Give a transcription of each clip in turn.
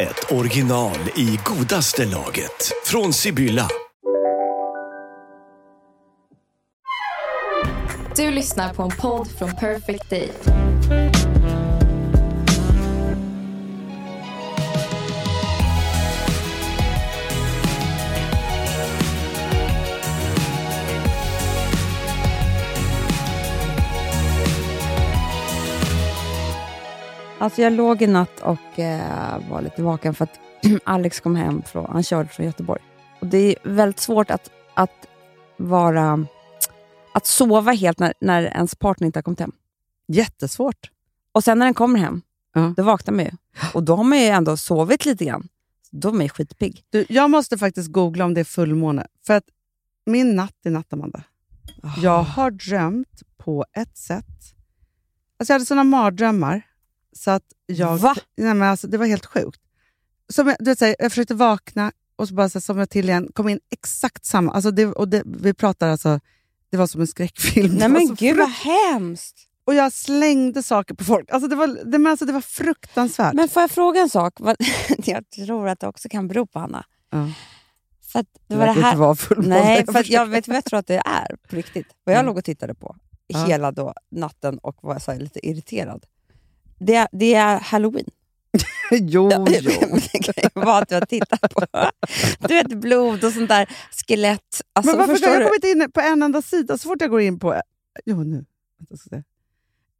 ett original i godaste laget. Från Sibylla. Du lyssnar på en podd från Perfect Day. Alltså jag låg i natt och eh, var lite vaken för att Alex kom hem, från, han körde från Göteborg. Och Det är väldigt svårt att, att, vara, att sova helt när, när ens partner inte har kommit hem. Jättesvårt. Och sen när den kommer hem, Ja. då vaknar man ju. Och då har man ju ändå sovit lite grann. Då är man ju skitpigg. Du, jag måste faktiskt googla om det är fullmåne. För att min natt i natt, Amanda. Jag har drömt på ett sätt. Alltså jag hade såna mardrömmar. Så att jag, Va? Nej, men alltså, det var helt sjukt. Som jag, du vet, så här, jag försökte vakna och så bara så här, somnade till igen. Kom in exakt samma. Alltså, det, och det, vi pratar alltså, det var som en skräckfilm. Nej men så gud vad hemskt! Och jag slängde saker på folk. Alltså, det, var, det, men alltså, det var fruktansvärt. Men får jag fråga en sak? Jag tror att det också kan bero på Hanna. ja. För att det var det här... inte vara fullmåne. Nej, för jag vet vad jag tror att det är på riktigt. Vad jag Mm. låg och tittade på Ja. hela då, natten och var så lite irriterad. Det, är- det är halloween. jo, jo. det kan vara att du har tittat på du vet, blod och sånt där skelett. Alltså, men varför förstår har jag kommit in på en enda sida? Så fort jag går in på... Jo, nu. Vänta, ska jag se.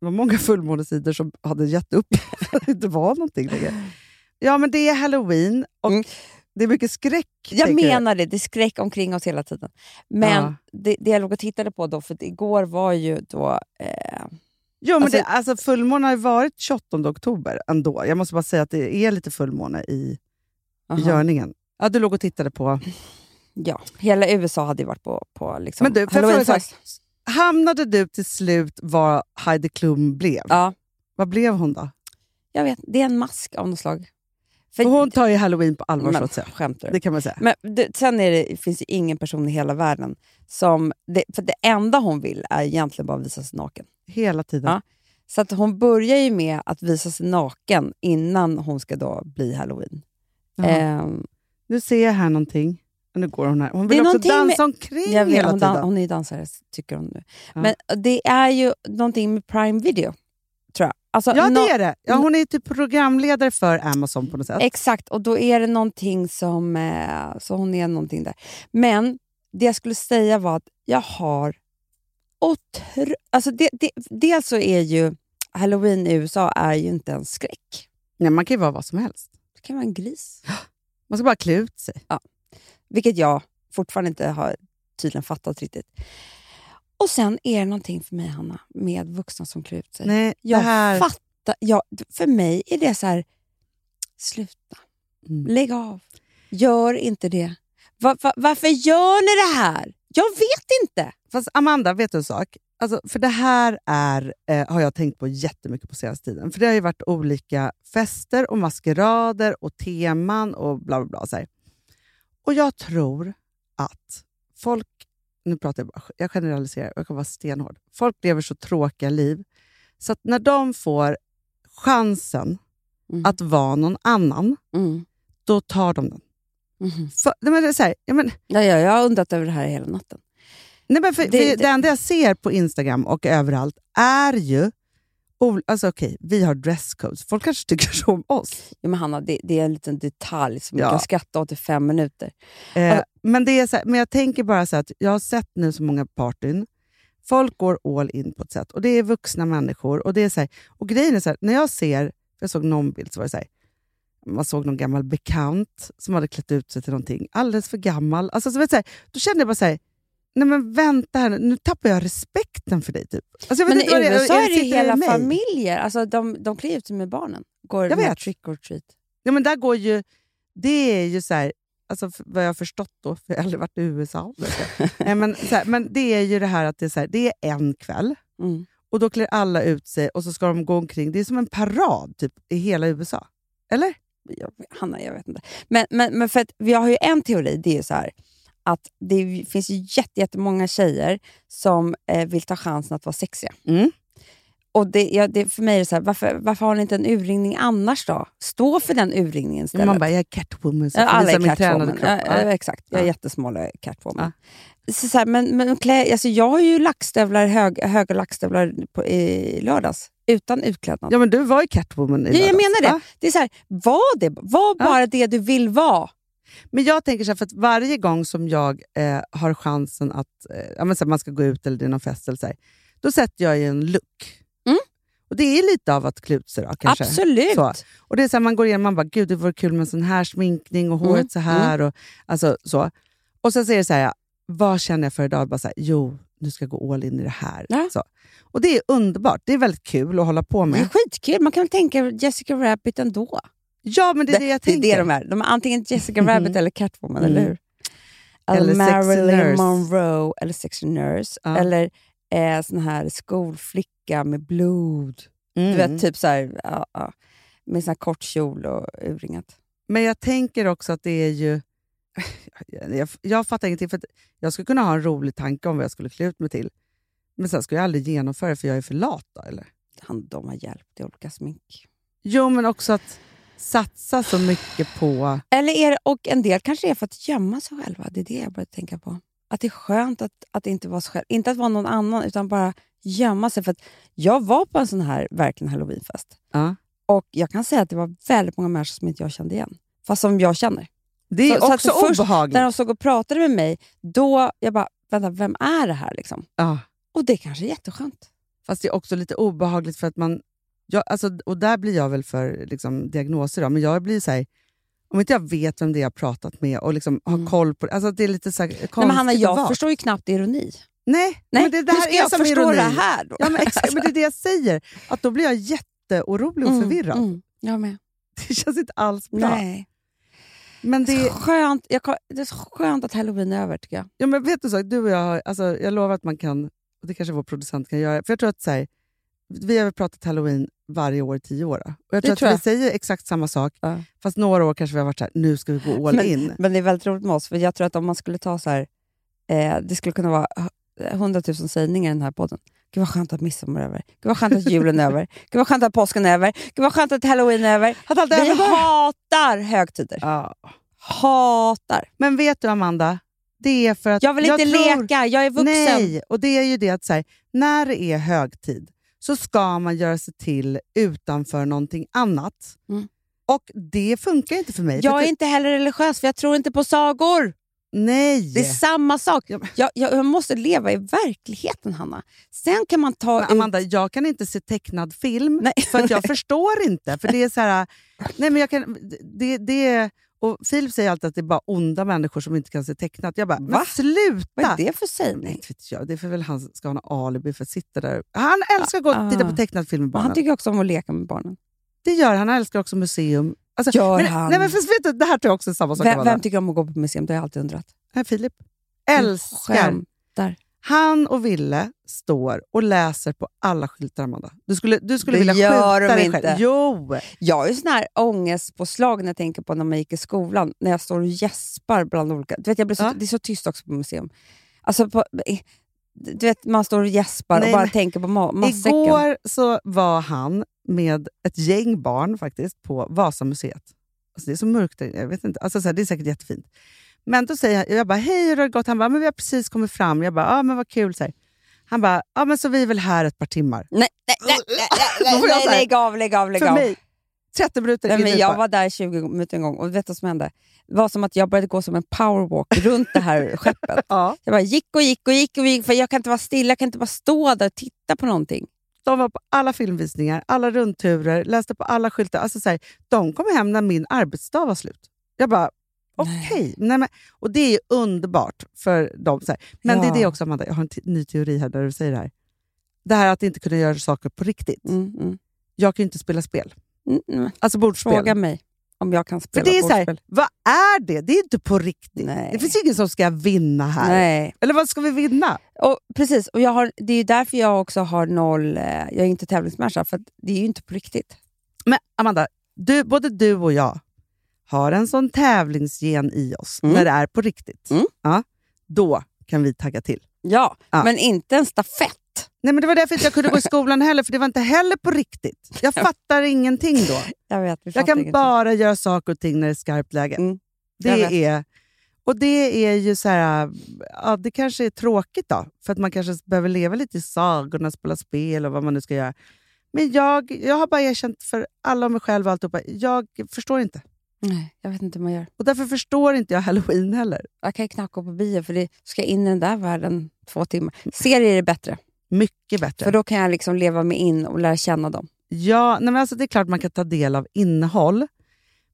Det var många fullmånesidor som hade gett upp att det inte var någonting längre. Ja, men det är halloween och Mm. det är mycket skräck. Jag menar det, det är skräck omkring oss hela tiden. Men Ja. det, det jag låg och tittade på då, för igår var ju då... Eh, Jo, men Alltså- det, alltså, fullmåne har ju varit 28 oktober ändå. Jag måste bara säga att det är lite fullmåne i, aha. görningen. Ja, du låg och tittade på... Ja, hela USA hade ju varit på, på liksom Men du, jag fråga. Hamnade du till slut vad Heidi Klum blev? Ja, Vad blev hon då? jag vet. Det är en mask av något slag. För, För hon tar ju halloween på allvar så men, säga. skämtar? Det kan man säga. Men det, sen är det, finns det ingen person i hela världen som... Det, för det enda hon vill är egentligen bara att visa sig naken. Hela tiden. Ja. Så att hon börjar ju med att visa sig naken innan hon ska då bli halloween. Ehm, Nu ser jag här någonting. Nu går hon här. Hon vill också dansa omkring jag vet, hela hon, tiden. dan, hon är dansare, tycker hon nu. Ja. Men det är ju någonting med Prime Video, tror jag. Alltså, ja, nå- det är det. Ja, hon är typ programledare för Amazon på något sätt. Exakt, och då är det någonting som... Eh, så hon är någonting där. Men det jag skulle säga var att jag har... Otro, alltså det, det, dels så är ju halloween i USA är ju inte en skräck. Nej, man kan ju vara vad som helst. Det kan vara en gris. Man ska bara klä ut sig. Vilket jag fortfarande inte har tydligen fattat riktigt. Och sen är det någonting för mig, Hanna, med vuxna som klär ut sig. Nej, jag här... fattar. Ja, för mig är det så här, sluta. Mm. Lägg av. Gör inte det. Va, va, varför gör ni det här? Jag vet inte. Fast Amanda, vet du en sak? Alltså, för det här är, eh, har jag tänkt på jättemycket på senaste tiden. För det har ju varit olika fester och maskerader och teman och bla bla bla. Så här. Och jag tror att folk, nu pratar jag bara, jag generaliserar, jag kan vara stenhård. Folk lever så tråkiga liv så när de får chansen Mm. att vara någon annan, Mm. då tar de den. Mhm. För, men det är så här, ja, men, Ja, ja, jag har undrat över det här hela natten. Nej, men för, Det- för det- det, enda jag ser på Instagram och överallt är ju... Alltså okej, vi har dresscodes. Folk kanske tycker så om oss. Ja, men Hanna, det, det är en liten detalj som Ja. man kan skratta åt i fem minuter. Eh, Ja. men, det är så här, men jag tänker bara så att jag har sett nu så många partyn. Folk går all in på ett sätt och det är vuxna människor. Och det är så här, och grejen är så här, när jag ser, jag såg någon bild så var det så här, man såg någon gammal bekant som hade klätt ut sig till någonting alldeles för gammal. Alltså, så vet, så här, då kände jag bara så här, nej men vänta här nu, nu tappar jag respekten för dig. Typ. Alltså, jag Men i USA är det sitter ju i hela familjer. Alltså, de, de klär ut sig med barnen. Går Jag vet. trick or treat. Ja, men där går ju det är ju så här, alltså vad jag har förstått då, för jag har aldrig varit i USA. Nej, men, så här, men det är ju det här att det är, så här, det är en kväll Mm. och då klär alla ut sig och så ska de gå omkring. Det är som en parad typ, i hela USA. Eller? jag, Hanna, jag vet inte. Men, men, men för att vi har ju en teori, det är så här att det finns ju jätte, jättemånga tjejer som eh, vill ta chansen att vara sexiga. Mm. Och det, ja, det, för mig är det så här, varför, varför har ni inte en urringning annars då? Stå för den urringningen istället. Man bara, jag är Catwoman, så Ja, alla är Catwoman. Ja, Ja. exakt, jag är jättesmal och Catwoman. Så, så här, men, men klä, alltså, jag har ju lackstövlar, hög, höga lackstövlar på, i lördags utan utklädnad. Ja, men du var ju Catwoman i Ja, jag lördags. menar det. Det är så här, var, det, var bara det du vill vara. Men jag tänker så här, för att varje gång som jag eh, har chansen att eh, men så man ska gå ut eller det är någon fest, eller så här, då sätter jag ju en look. Mm. Och Det är lite av att klä ut sig då, kanske. Absolut. Så. Och det är så här, Man går igenom man bara, gud det vore kul med en sån här sminkning och håret Mm, så här. Och, alltså, så. och sen säger det så här, vad känner jag för idag? Bara så här, jo, nu ska jag gå all in i det här. Ja. Så. Och Det är underbart. Det är väldigt kul att hålla på Det är med. skitkul. Man kan tänka Jessica Rabbit ändå. Ja, men det är det, jag det är tänker. det de är. De är antingen Jessica Rabbit eller Catwoman, Mm. eller hur? Eller Marilyn. Monroe, eller Sexy Nurse. Ja. Eller eh, sån här skolflicka med blod. Mm. Du vet, typ så här, ja, ja, med sån här kort kjol och urringat. Men jag tänker också att det är ju... Jag, jag fattar ingenting. För att jag skulle kunna ha en rolig tanke om vad jag skulle klä ut mig till. Men sen ska jag aldrig genomföra det för jag är för lat. Då, eller? Han, de har hjälpt i olika smink. Jo, men också att satsa så mycket på... Eller är det, och en del kanske är för att gömma sig själva. Det är det jag började tänka på. Att det är skönt att, att inte vara sig själv. Inte att vara någon annan, utan bara gömma sig. För att jag var på en sån här verkligen halloweenfest. Ja. Och jag kan säga att det var väldigt många människor som inte jag kände igen. Fast som jag känner. Det är Så- så också först obehagligt. När de såg och pratade med mig, då jag bara, vänta, vem är det här? Liksom? Ja. Och det är kanske är jätteskönt. Fast det är också lite obehagligt för att man... Jag, alltså, och där blir jag väl för liksom, diagnoser, då, men jag blir så här, om inte jag vet vem det är jag pratat med och liksom har Mm. koll på. Alltså, det är lite så här, konstigt Nej, men Hanna, jag vara. förstår ju knappt ironi. Nej, Nej, men det, det här ska är jag som förstå ironi. det här då? Ja, men, exakt, men det är det jag säger. Att då blir jag jätteorolig och Mm, förvirrad. Mm, jag med. Det känns inte alls bra. Nej. Men Det är, skönt, jag, det är så skönt att halloween är över tycker jag. ja, men vet du så, du och jag, alltså, jag lovar att man kan, och det kanske vår producent kan göra, för jag tror att så här, vi har pratat halloween varje år i tio år. Då. Och jag Det tror att tror vi jag. säger exakt samma sak, Ja. fast några år kanske vi har varit så här, nu ska vi gå all Men- in. Men det är väldigt roligt med oss, för jag tror att om man skulle ta så här, eh, det skulle kunna vara hundratusen sägningar i den här podden. Gud vad skönt att midsommar är över. Gud vad skönt att julen är över. Gud vad skönt att påsken är över. Gud vad skönt att halloween är över. Att allt Vi över. hatar högtider. Ja. Hatar. Men vet du Amanda, det är för att Jag vill inte tror, leka, jag är vuxen. Nej, och det är ju det att så här, när det är högtid så ska man göra sig till utanför någonting annat. Mm. Och det funkar inte för mig. för Jag att är inte heller religiös, för jag tror inte på sagor. Nej! Det är samma sak. Jag, jag, jag måste leva i verkligheten, Hanna. Sen kan man ta Men ut... Amanda, jag kan inte se tecknad film Nej. för att jag förstår inte. För det är så här, nej men jag kan, det, det, och Filip säger alltid att det är bara onda människor som inte kan se tecknat. Jag bara, men Va? sluta! Vad är det för sägning? jag. Det är för väl han ska ha en alibi för att sitta där. Han älskar att gå och titta Ah. på tecknad film med Men barnen. Han tycker också om att leka med barnen. Det gör han. Han älskar också museum. Alltså, Gör men, han? Nej, men fast vet du, det här tror jag också är samma sak. Vem, vem tycker om att gå på museum? Det har jag alltid undrat. Nej, Filip. Älskar. Skämtar. Han och Ville står och läser på alla skyltar, Amanda. Du skulle, du skulle Det vilja gör skjuta de dig inte. själv. Jo! Jag har ju sån här ångestpåslag när jag tänker på när man gick i skolan, när jag står och gäspar bland olika... Du vet, jag blir så, Ja. Det är så tyst också på museum. Alltså på, du vet, man står och gäspar Nej, och bara men- tänker på ma- matsäcken. Igår så var han med ett gäng barn faktiskt på Vasamuseet. Alltså det är så mörkt där inne, jag vet inte. Alltså så här, det är säkert jättefint. Men då säger han, jag bara, hej hur har det gått? Han bara, men vi har precis kommit fram. Jag bara, ja men vad kul. Så här. Han bara, ja men så vi är väl här ett par timmar. Nej, nej, nej, nej, nej, jag nej, lägg av, lägg av, lägg av. mig, 30 minuter Nej, men jag var där i 20 minuter en gång och vet du vad som hände? Det var som att jag började gå som en powerwalk runt det här skeppet. Ja, Jag bara gick och gick och gick och gick, för jag kan inte vara stilla, jag kan inte bara stå där och titta på någonting. de var på alla filmvisningar, alla rundturer, läste på alla skyltar. Alltså så här, de kom hem när min arbetsdag var slut. Jag bara, okej. Nej, men- Och det är ju underbart för dem. Så här. Men det är Ja. det också, Amanda, jag har en ny teori här där du säger det här. Det här att inte kunna göra saker på riktigt. Mm, mm. Jag kan ju inte spela spel. Mm, mm. Alltså bordspel. Fråga mig. om jag kan För spela det är så här, bordspel. vad är det? Det är inte på riktigt. Nej. Det finns ingen som ska vinna här. Nej. Eller vad ska vi vinna? Och, precis, och jag har, det är ju därför jag också har noll... Eh, jag är inte tävlingsmänniska, för det är ju inte på riktigt. Men Amanda, du, både du och jag har en sån tävlingsgen i oss Mm. när det är på riktigt. Mm. Ja, då kan vi tagga till. Ja, Ja. men inte en stafett. Nej, men Det var därför inte jag kunde gå i skolan heller, för det var inte heller på riktigt. Jag fattar ingenting då. Jag vet, Jag kan ingenting. bara göra saker och ting när det är skarpt läge. Mm. Det är, och det är ju så här, ja, det kanske är tråkigt då, för att man kanske behöver leva lite i sagorna, spela spel och vad man nu ska göra. Men jag, jag har bara erkänt för alla och mig själv och alltihopa, jag förstår inte. Nej, jag vet inte hur man gör. Och därför förstår inte jag halloween heller. Jag kan ju knappt gå på bio, för det ska jag in i den där världen två timmar. Serier är bättre, Mycket bättre. för då kan jag liksom leva mig in och lära känna dem. Ja, nej men alltså det är klart man kan ta del av innehåll,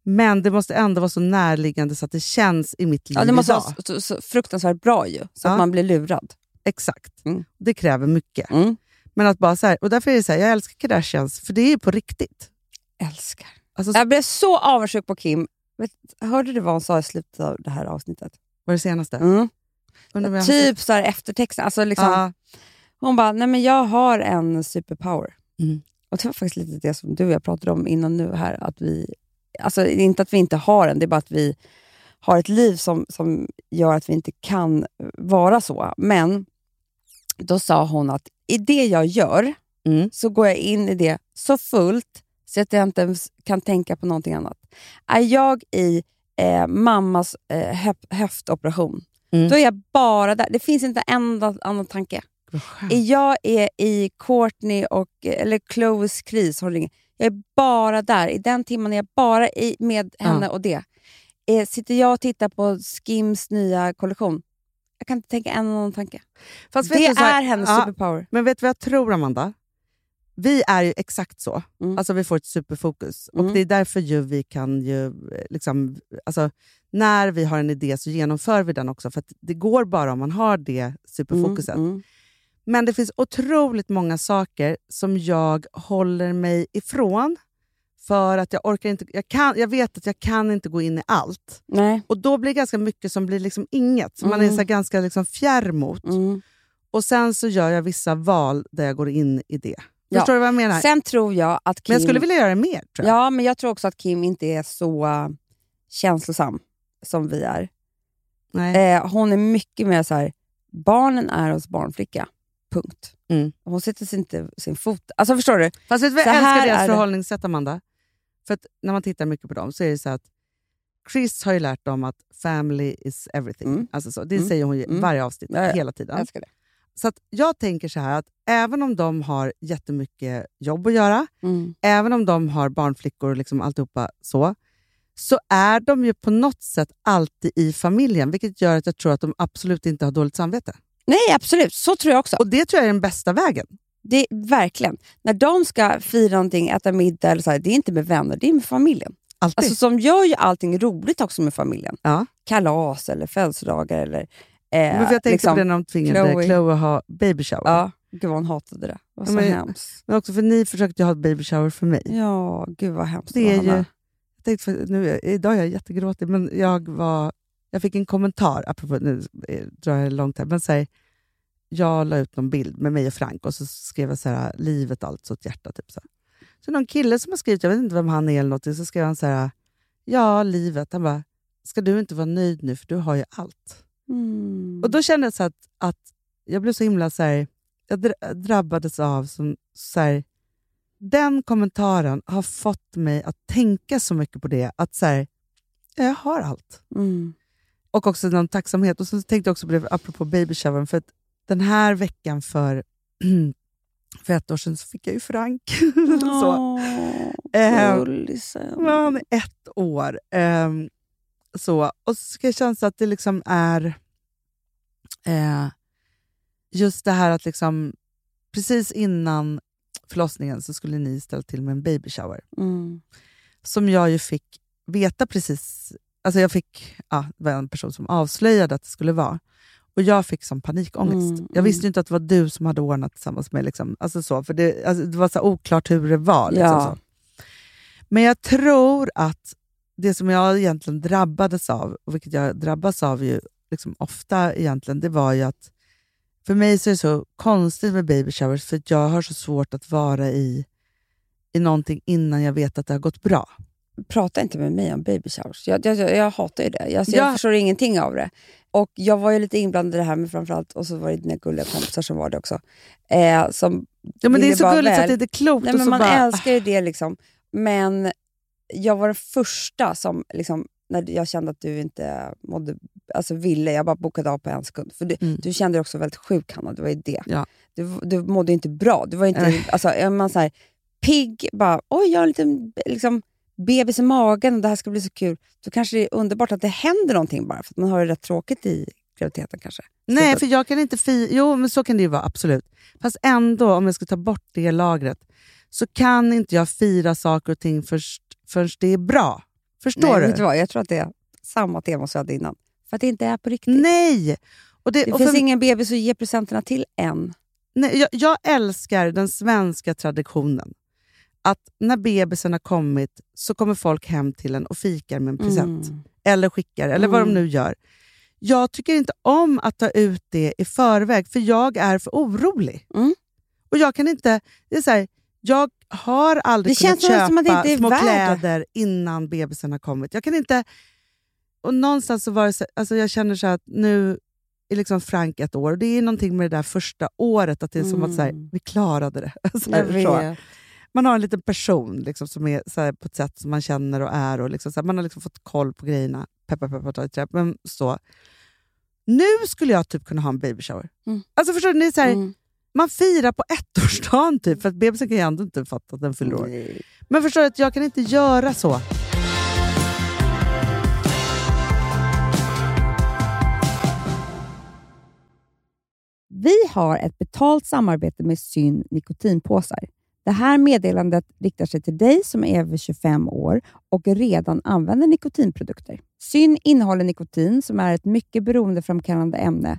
men det måste ändå vara så närliggande så att det känns i mitt liv Ja, det måste idag. vara så, så, fruktansvärt bra ju, så Ja. att man blir lurad. Exakt. Mm. Det kräver mycket. Mm. Men att bara så här, och därför är det så här, jag älskar Kardashians, för det är ju på riktigt. Älskar. Alltså, så- Jag blev så avundsjuk på Kim. Vet, hörde du vad hon sa i slutet av det här avsnittet? var det senaste? Mm. Har Typ så här eftertexten. Alltså liksom, Ja. Hon bara, nej men jag har en superpower. Mm. Och Det var faktiskt lite det som du och jag pratade om innan nu här. Att vi, alltså inte att vi inte har den, det är bara att vi har ett liv som, som gör att vi inte kan vara så. Men då sa hon att i det jag gör Mm. så går jag in i det så fullt så att jag inte ens kan tänka på någonting annat. Är jag i eh, mammas eh, höf- höftoperation, Mm. då är jag bara där. Det finns inte en enda annan tanke. Är jag är i Courtney och, eller Chloes kris, jag är bara där. I den timmen är jag bara i, med henne Ja. och det. Eh, sitter jag och tittar på Skims nya kollektion, jag kan inte tänka en annan tanke. Fast Det så här- är hennes ja, superpower. Men vet du vad jag tror, Amanda? Vi är ju exakt så. Mm. Alltså Vi får ett superfokus. Mm. Och Det är därför ju vi kan ju... Liksom, alltså, när vi har en idé så genomför vi den också. För det går bara om man har det superfokuset. Mm, mm. Men det finns otroligt många saker som jag håller mig ifrån. För att jag orkar inte... Jag, kan, jag vet att jag kan inte gå in i allt. Nej. Och Då blir det ganska mycket som blir liksom inget. Som man är Mm. så ganska liksom fjärr mot. Mm. Och Sen så gör jag vissa val där jag går in i det. Ja. Förstår du vad jag menar? Sen tror jag att Kim... Men jag skulle vilja göra mer. tror jag. Ja, men jag tror också att Kim inte är så uh, känslosam som vi är. Nej. Eh, hon är mycket mer så här, barnen är hos barnflicka. Punkt. Mm. Hon sätter sig inte sin fot... Alltså förstår du? Fast vet du jag älskar deras det. förhållningssätt, Amanda? För när man tittar mycket på dem så är det så att Chris har ju lärt dem att family is everything. Mm. Alltså så, det Mm. säger hon i Mm. varje avsnitt, ja. hela tiden. Jag älskar det. Så jag tänker så här att även om de har jättemycket jobb att göra, Mm. även om de har barnflickor och liksom alltihopa så, så är de ju på något sätt alltid i familjen, vilket gör att jag tror att de absolut inte har dåligt samvete. Nej, absolut. Så tror jag också. Och det tror jag är den bästa vägen. Det är, verkligen. När de ska fira någonting, äta middag, eller så här, det är inte med vänner, det är med familjen. Alltid. Alltså, som gör ju allting roligt också med familjen. Ja. Kalas eller födelsedagar. Eller, eh, jag tänkte liksom, på det när de tvingade Chloe. Chloe, att ha baby shower. Ja, gud vad hon hatade det. Det var så men- hemskt. Men också för ni försökte ju ha ett baby shower för mig. Ja, gud vad hemskt Det är ju, jag för, nu, idag är jag jättegråtig, men jag, var, jag fick en kommentar, apropå, nu eh, drar jag långt här, men så här, jag la ut någon bild med mig och Frank och så skrev jag så här, livet alltså ett hjärta. Typ så. så någon kille som har skrivit, jag vet inte vem han är eller något, så skrev han så här, ja livet. Han bara, ska du inte vara nöjd nu för du har ju allt. Mm. Och då kände jag så att, att jag blev så himla så här, jag dra- drabbades av som så här, den kommentaren har fått mig att tänka så mycket på det, att så här, ja, jag har allt. Mm. Och också någon tacksamhet. Och så tänkte jag också på det, apropå baby showern, för att den här veckan för, för ett år sedan så fick jag ju Frank. så. Åh, Eh, han är ett år. Ehm, så. Och så ska jag känna att det liksom är eh, just det här att liksom precis innan förlossningen så skulle ni ställa till med en baby shower. Mm. Som jag ju fick veta precis... Alltså jag fick, ja, det var en person som avslöjade att det skulle vara. Och jag fick som panikångest. Mm, jag visste ju inte att det var du som hade ordnat tillsammans med liksom, alltså så, för det, alltså det var så oklart hur det var. Liksom Ja. Men jag tror att det som jag egentligen drabbades av, och vilket jag drabbas av ju liksom ofta egentligen, det var ju att för mig så är det så konstigt med baby showers, för att jag har så svårt att vara i, i någonting innan jag vet att det har gått bra. Prata inte med mig om baby showers. Jag, jag, jag, jag hatar ju det. Jag, Ja. jag förstår ingenting av det. Och Jag var ju lite inblandad i det här med framförallt, och så var det dina gulliga kompisar som var det också. Eh, som Ja, men det är så gulligt så att väl. det är klokt. Nej, och men så man bara, älskar ju det. liksom. Men jag var den första som, liksom, när jag kände att du inte mådde, alltså ville, jag bara bokade av på en sekund. För du, Mm. du kände dig också väldigt sjuk, Hanna. Det var ju det. Ja. Du, du mådde inte bra. Du var inte, alltså, man så här, pigg, bara oj, jag har en liten liksom, bebis i magen och det här ska bli så kul. Då kanske det är underbart att det händer någonting bara, för att man har det rätt tråkigt i graviditeten kanske. Nej, Sluta. för jag kan inte fi... Jo, men så kan det ju vara, absolut. Fast ändå, om jag ska ta bort det lagret, så kan inte jag fira saker och ting först, förrän det är bra. Förstår Nej, du? vad? Jag tror att det är samma tema som jag hade innan. För att det inte är på riktigt. Nej! Och det, Det och finns för, ingen bebis att ge presenterna till än. nej jag, jag älskar den svenska traditionen. Att när bebisen har kommit så kommer folk hem till en och fikar med en present. Mm. Eller skickar, eller vad de nu gör. Jag tycker inte om att ta ut det i förväg, för jag är för orolig. Mm. Och jag kan inte... Det är så här, jag har aldrig Det kunnat känns nästan som att det köpa små kläder innan bebisen har kommit. Jag kan inte... Och någonstans så var det så, alltså jag känner så att nu är liksom Frank ett år och det är någonting med det där första året, att det är som att så här, Mm. vi klarade det. Så. Man har en liten person liksom, som är så här, på ett sätt som man känner och är. Och liksom, så här, man har liksom fått koll på grejerna. Peppa, peppa, ta i. Men så. Nu skulle jag typ kunna ha en baby shower. Mm. Alltså förstår du, det är så här, Mm. Man firar på ettårsdagen typ, för att bebisen kan ju ändå inte fatta att den fyller år. Nej. Men förstår du att jag kan inte göra så. Vi har ett betalt samarbete med Syn nikotinpåsar. Det här meddelandet riktar sig till dig som är över 25 år och redan använder nikotinprodukter. Syn innehåller nikotin som är ett mycket beroendeframkallande ämne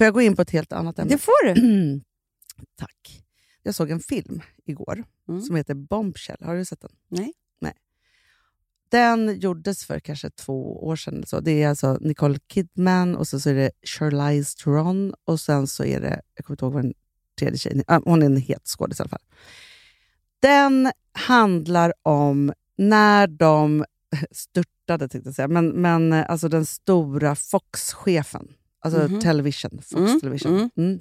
Får jag gå in på ett helt annat ämne? Det får du. Tack. Jag såg en film igår Mm. som heter Bombshell. Har du sett den? Nej. Nej. Den gjordes för kanske två år sedan. Så. Det är alltså Nicole Kidman och så, så är det Charlize Theron och sen så är det, jag kommer inte ihåg vad den tredje tjejen är. Ah, Hon är en het skådis i alla fall. Den handlar om när de störtade, tänkte jag säga, men, men alltså den stora Fox-chefen. Alltså Mhm. television, Fox Mm, Television. mm. Mm.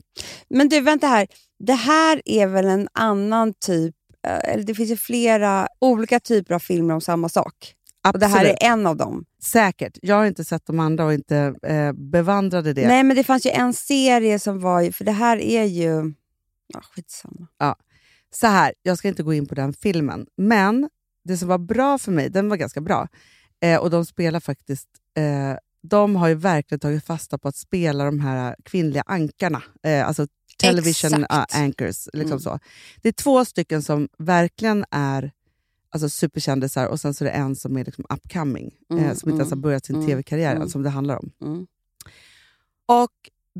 Men du, vänta här. Det här är väl en annan typ, eh, eller det finns ju flera olika typer av filmer om samma sak. Och det här är Absolut. en av dem. Säkert. Jag har inte sett de andra och inte eh, bevandrade det. Nej, men det fanns ju en serie som var, för det här är ju... Ja, skitsamma. Så här, jag ska inte gå in på den filmen, men det som var bra för mig, den var ganska bra. Eh, och de spelar faktiskt... Eh, de har ju verkligen tagit fasta på att spela de här kvinnliga ankarna. Eh, alltså television uh, anchors. Liksom Mm. så. Det är två stycken som verkligen är alltså, superkändisar och sen så är det en som är liksom upcoming, Mm, eh, som inte ens har mm, börjat sin mm, tv-karriär, mm. som det handlar om. Mm. Och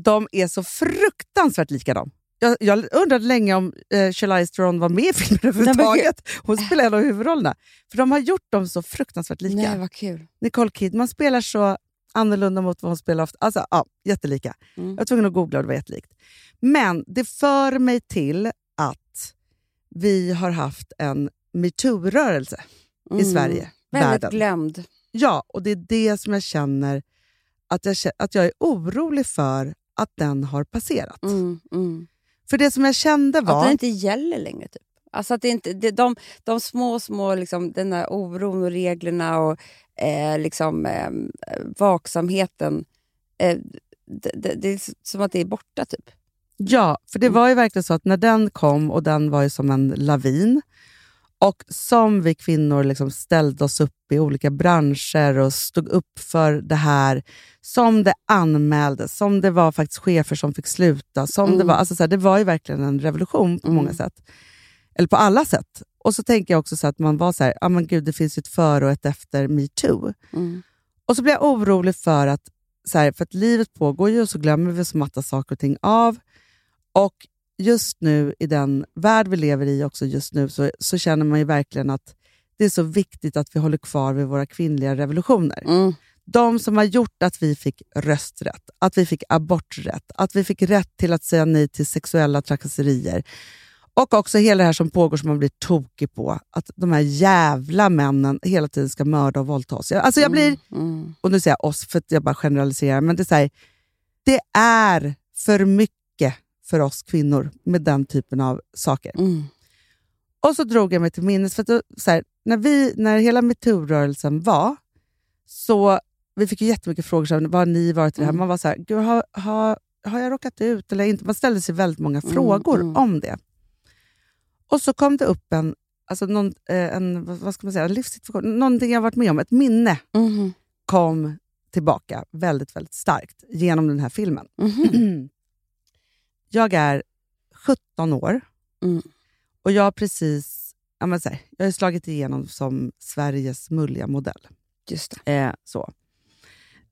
de är så fruktansvärt lika dem. Jag, jag undrade länge om eh, Charlize Theron var med i filmen överhuvudtaget. Hon spelar en av huvudrollerna. För de har gjort dem så fruktansvärt lika. Nej, vad kul. Nicole Kidman spelar så annorlunda mot vad hon spelar ofta. Alltså, ja, jättelika. Mm. Jag var tvungen att googla och det var jättelikt. Men det för mig till att vi har haft en metoo-rörelse i Mm. Sverige, Väldigt världen. glömd. Ja, och det är det som jag känner att jag, att jag är orolig för att den har passerat. Mm, mm. För det som jag kände Att var... det inte gäller längre. Typ. Alltså att det inte, det, de, de små, små, liksom, den där oron och reglerna och eh, liksom, eh, vaksamheten. Eh, det, det, det är som att det är borta. typ. Ja, för det var ju verkligen så att när den kom, och den var ju som en lavin, och som vi kvinnor liksom ställde oss upp i olika branscher och stod upp för det här, som det anmäldes, som det var faktiskt chefer som fick sluta. Som det, Mm. var, alltså så här, det var ju verkligen en revolution på Mm. många sätt. Eller på alla sätt. Och så tänker jag också så att man var så här, ah, men gud, det finns ett före och ett efter metoo. Mm. Och så blir jag orolig för att, så här, för att livet pågår ju och så glömmer vi så matta saker och ting av. Och just nu, i den värld vi lever i också just nu, så, så känner man ju verkligen att det är så viktigt att vi håller kvar vid våra kvinnliga revolutioner. Mm. De som har gjort att vi fick rösträtt, att vi fick aborträtt, att vi fick rätt till att säga nej till sexuella trakasserier. Och också hela det här som pågår som man blir tokig på. Att de här jävla männen hela tiden ska mörda och våldta oss. Alltså jag blir Mm. och nu säger jag oss för att jag bara generaliserar, men det är, så här, det är för mycket för oss kvinnor med den typen av saker. Mm. Och så drog jag mig till minnes, för att så här, när, vi, när hela metoo-rörelsen var, så vi fick ju jättemycket frågor, här, vad ni varit i det här? Mm. Man var så här, Gud, har, har, har jag råkat ut eller inte? Man ställde sig väldigt många Mm, frågor mm. om det. Och så kom det upp en, alltså någon, eh, en, vad ska man säga, en livssituation, någonting jag varit med om, ett minne Mhm. kom tillbaka väldigt, väldigt starkt genom den här filmen. Mhm. Jag är 17 år Mm. och jag har precis ja, men så här, jag har slagit igenom som Sveriges mulliga modell. Just. Eh, så.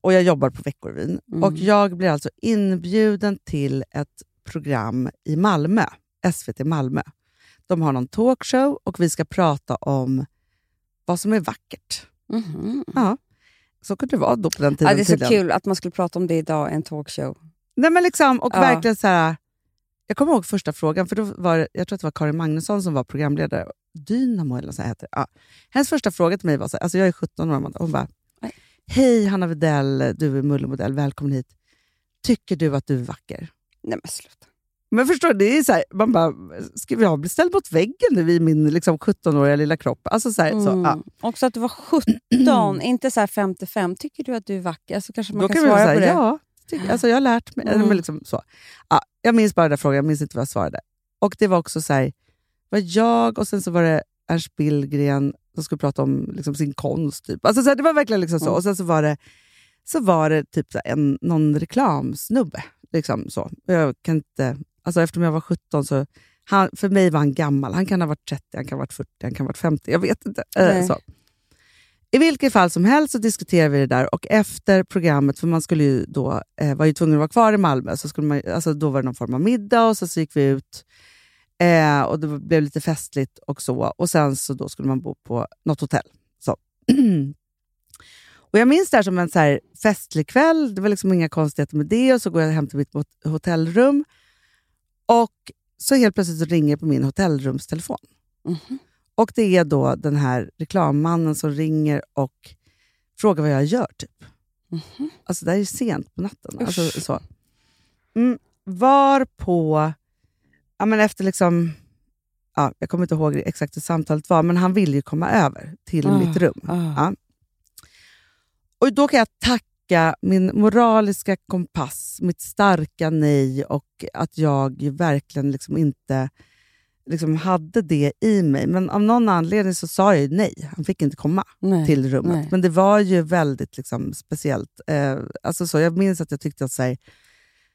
Och jag jobbar på Veckorevyn. Mm. Och jag blir alltså inbjuden till ett program i Malmö, SVT Malmö. De har någon talkshow och vi ska prata om vad som är vackert. Mhm. Ja. Så kunde det vara då på den tiden. Ja, det är så tydligen. kul att man skulle prata om det idag i en talkshow. Nej, men liksom, och Ja. verkligen så här, Jag kommer ihåg första frågan, för då var jag tror att det var Karin Magnusson som var programledare. Dynamo eller så heter det. Ja. Hennes första fråga till mig var, så här, alltså jag är 17 år, hon bara. Hej Hanna Widell, du är mullemodell, välkommen hit. Tycker du att du är vacker? Nej men sluta. Men förstår du, det är så här, man bara, ska vi ha bli ställd mot väggen nu i min liksom, 17-åriga lilla kropp? Alltså så här, så, Mm. ja. Också att du var 17, inte så här 55. Tycker du att du är vacker? Alltså kanske man Då kan, kan svara väl på det. ja, tycker, alltså jag har lärt mig. Mm. Men liksom, så. Ja, jag minns bara den där frågan, jag minns inte vad jag svarade. Och det var också så här, var jag och sen så var det Ernst Billgren som skulle prata om liksom, sin konst. Typ. Alltså, så här, det var verkligen liksom så. Mm. Och sen så var det, så var det typ så en, någon reklamsnubbe. Liksom, så. Jag kan inte, alltså, eftersom jag var 17 så han, för mig var han gammal. Han kan ha varit 30, han kan ha varit 40, han kan ha varit 50. Jag vet inte. Nej. så. I vilket fall som helst så diskuterade vi det där och efter programmet, för man skulle ju då, eh, var ju tvungen att vara kvar i Malmö, så skulle man, alltså då var det någon form av middag och så, så gick vi ut eh, och det blev lite festligt och så. Och sen så då skulle man bo på något hotell. Så. och Jag minns det här som en så festlig kväll, det var liksom inga konstigheter med det och så går jag hem till mitt hot- hotellrum och så helt plötsligt så ringer det på min hotellrumstelefon. Mhm. Och det är då den här reklammannen som ringer och frågar vad jag gör. typ. Mhm. Alltså det här är ju sent på natten. Usch. Alltså, så. Mm, var på, ja, men efter liksom, ja, jag kommer inte ihåg exakt hur samtalet var, men han ville ju komma över till Ah, mitt rum. ah. Ja. Och då kan jag tacka min moraliska kompass, mitt starka nej och att jag verkligen liksom inte liksom hade det i mig. Men av någon anledning så sa jag ju nej. Han fick inte komma Nej. till rummet. nej. Men det var ju väldigt liksom, speciellt. Eh, alltså så, jag minns att jag tyckte att så här,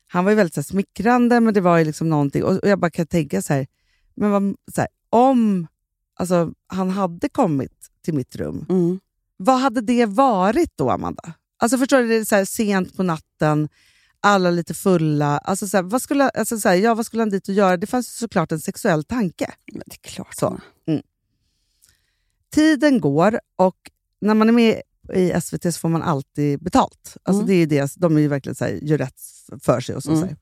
han var ju väldigt så här, smickrande, men det var ju liksom någonting. Och, och jag bara kan tänka så här, men vad, så här, om alltså, han hade kommit till mitt rum, Mm. vad hade det varit då, Amanda? Alltså förstår du, det är så här, sent på natten, alla lite fulla. Alltså, så här, vad, skulle, alltså, så här, ja, vad skulle han dit och göra? Det fanns såklart en sexuell tanke. Men det är klart. Så. Hanna. Tiden går och när man är med i SVT så får man alltid betalt. Alltså Mm. det är ju det, de är ju verkligen så här, gör rätt för sig. och så, Mm. så.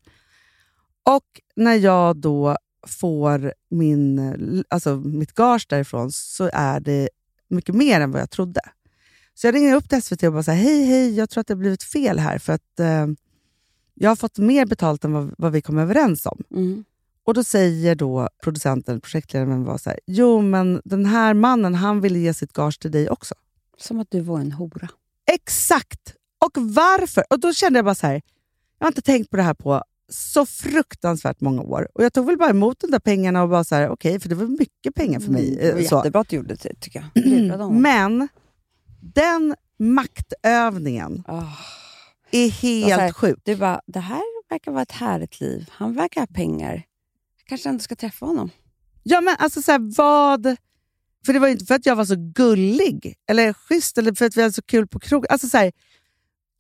Och när jag då får min, alltså mitt gage därifrån så är det mycket mer än vad jag trodde. Så jag ringer upp till SVT och bara säger hej, hej, jag tror att det har blivit fel här för att eh, jag har fått mer betalt än vad, vad vi kom överens om. Mm. Och då säger då producenten, projektledaren, var så här, jo men den här mannen han ville ge sitt gage till dig också. Som att du var en hora. Exakt! Och varför? Och då kände jag bara så här, jag har inte tänkt på det här på så fruktansvärt många år. Och jag tog väl bara emot de där pengarna och bara så här, okej, för det var mycket pengar för mig. Mm, det var så. jättebra att du gjorde det, tycker jag. Honom. Men den maktövningen Ah. är så helt här, sjuk. Du bara, det här verkar vara ett härligt liv. Han verkar ha pengar. Jag kanske ändå ska träffa honom. Ja, men alltså så här, vad... För det var inte för att jag var så gullig eller schysst eller för att vi hade så kul på krogen. Alltså så här,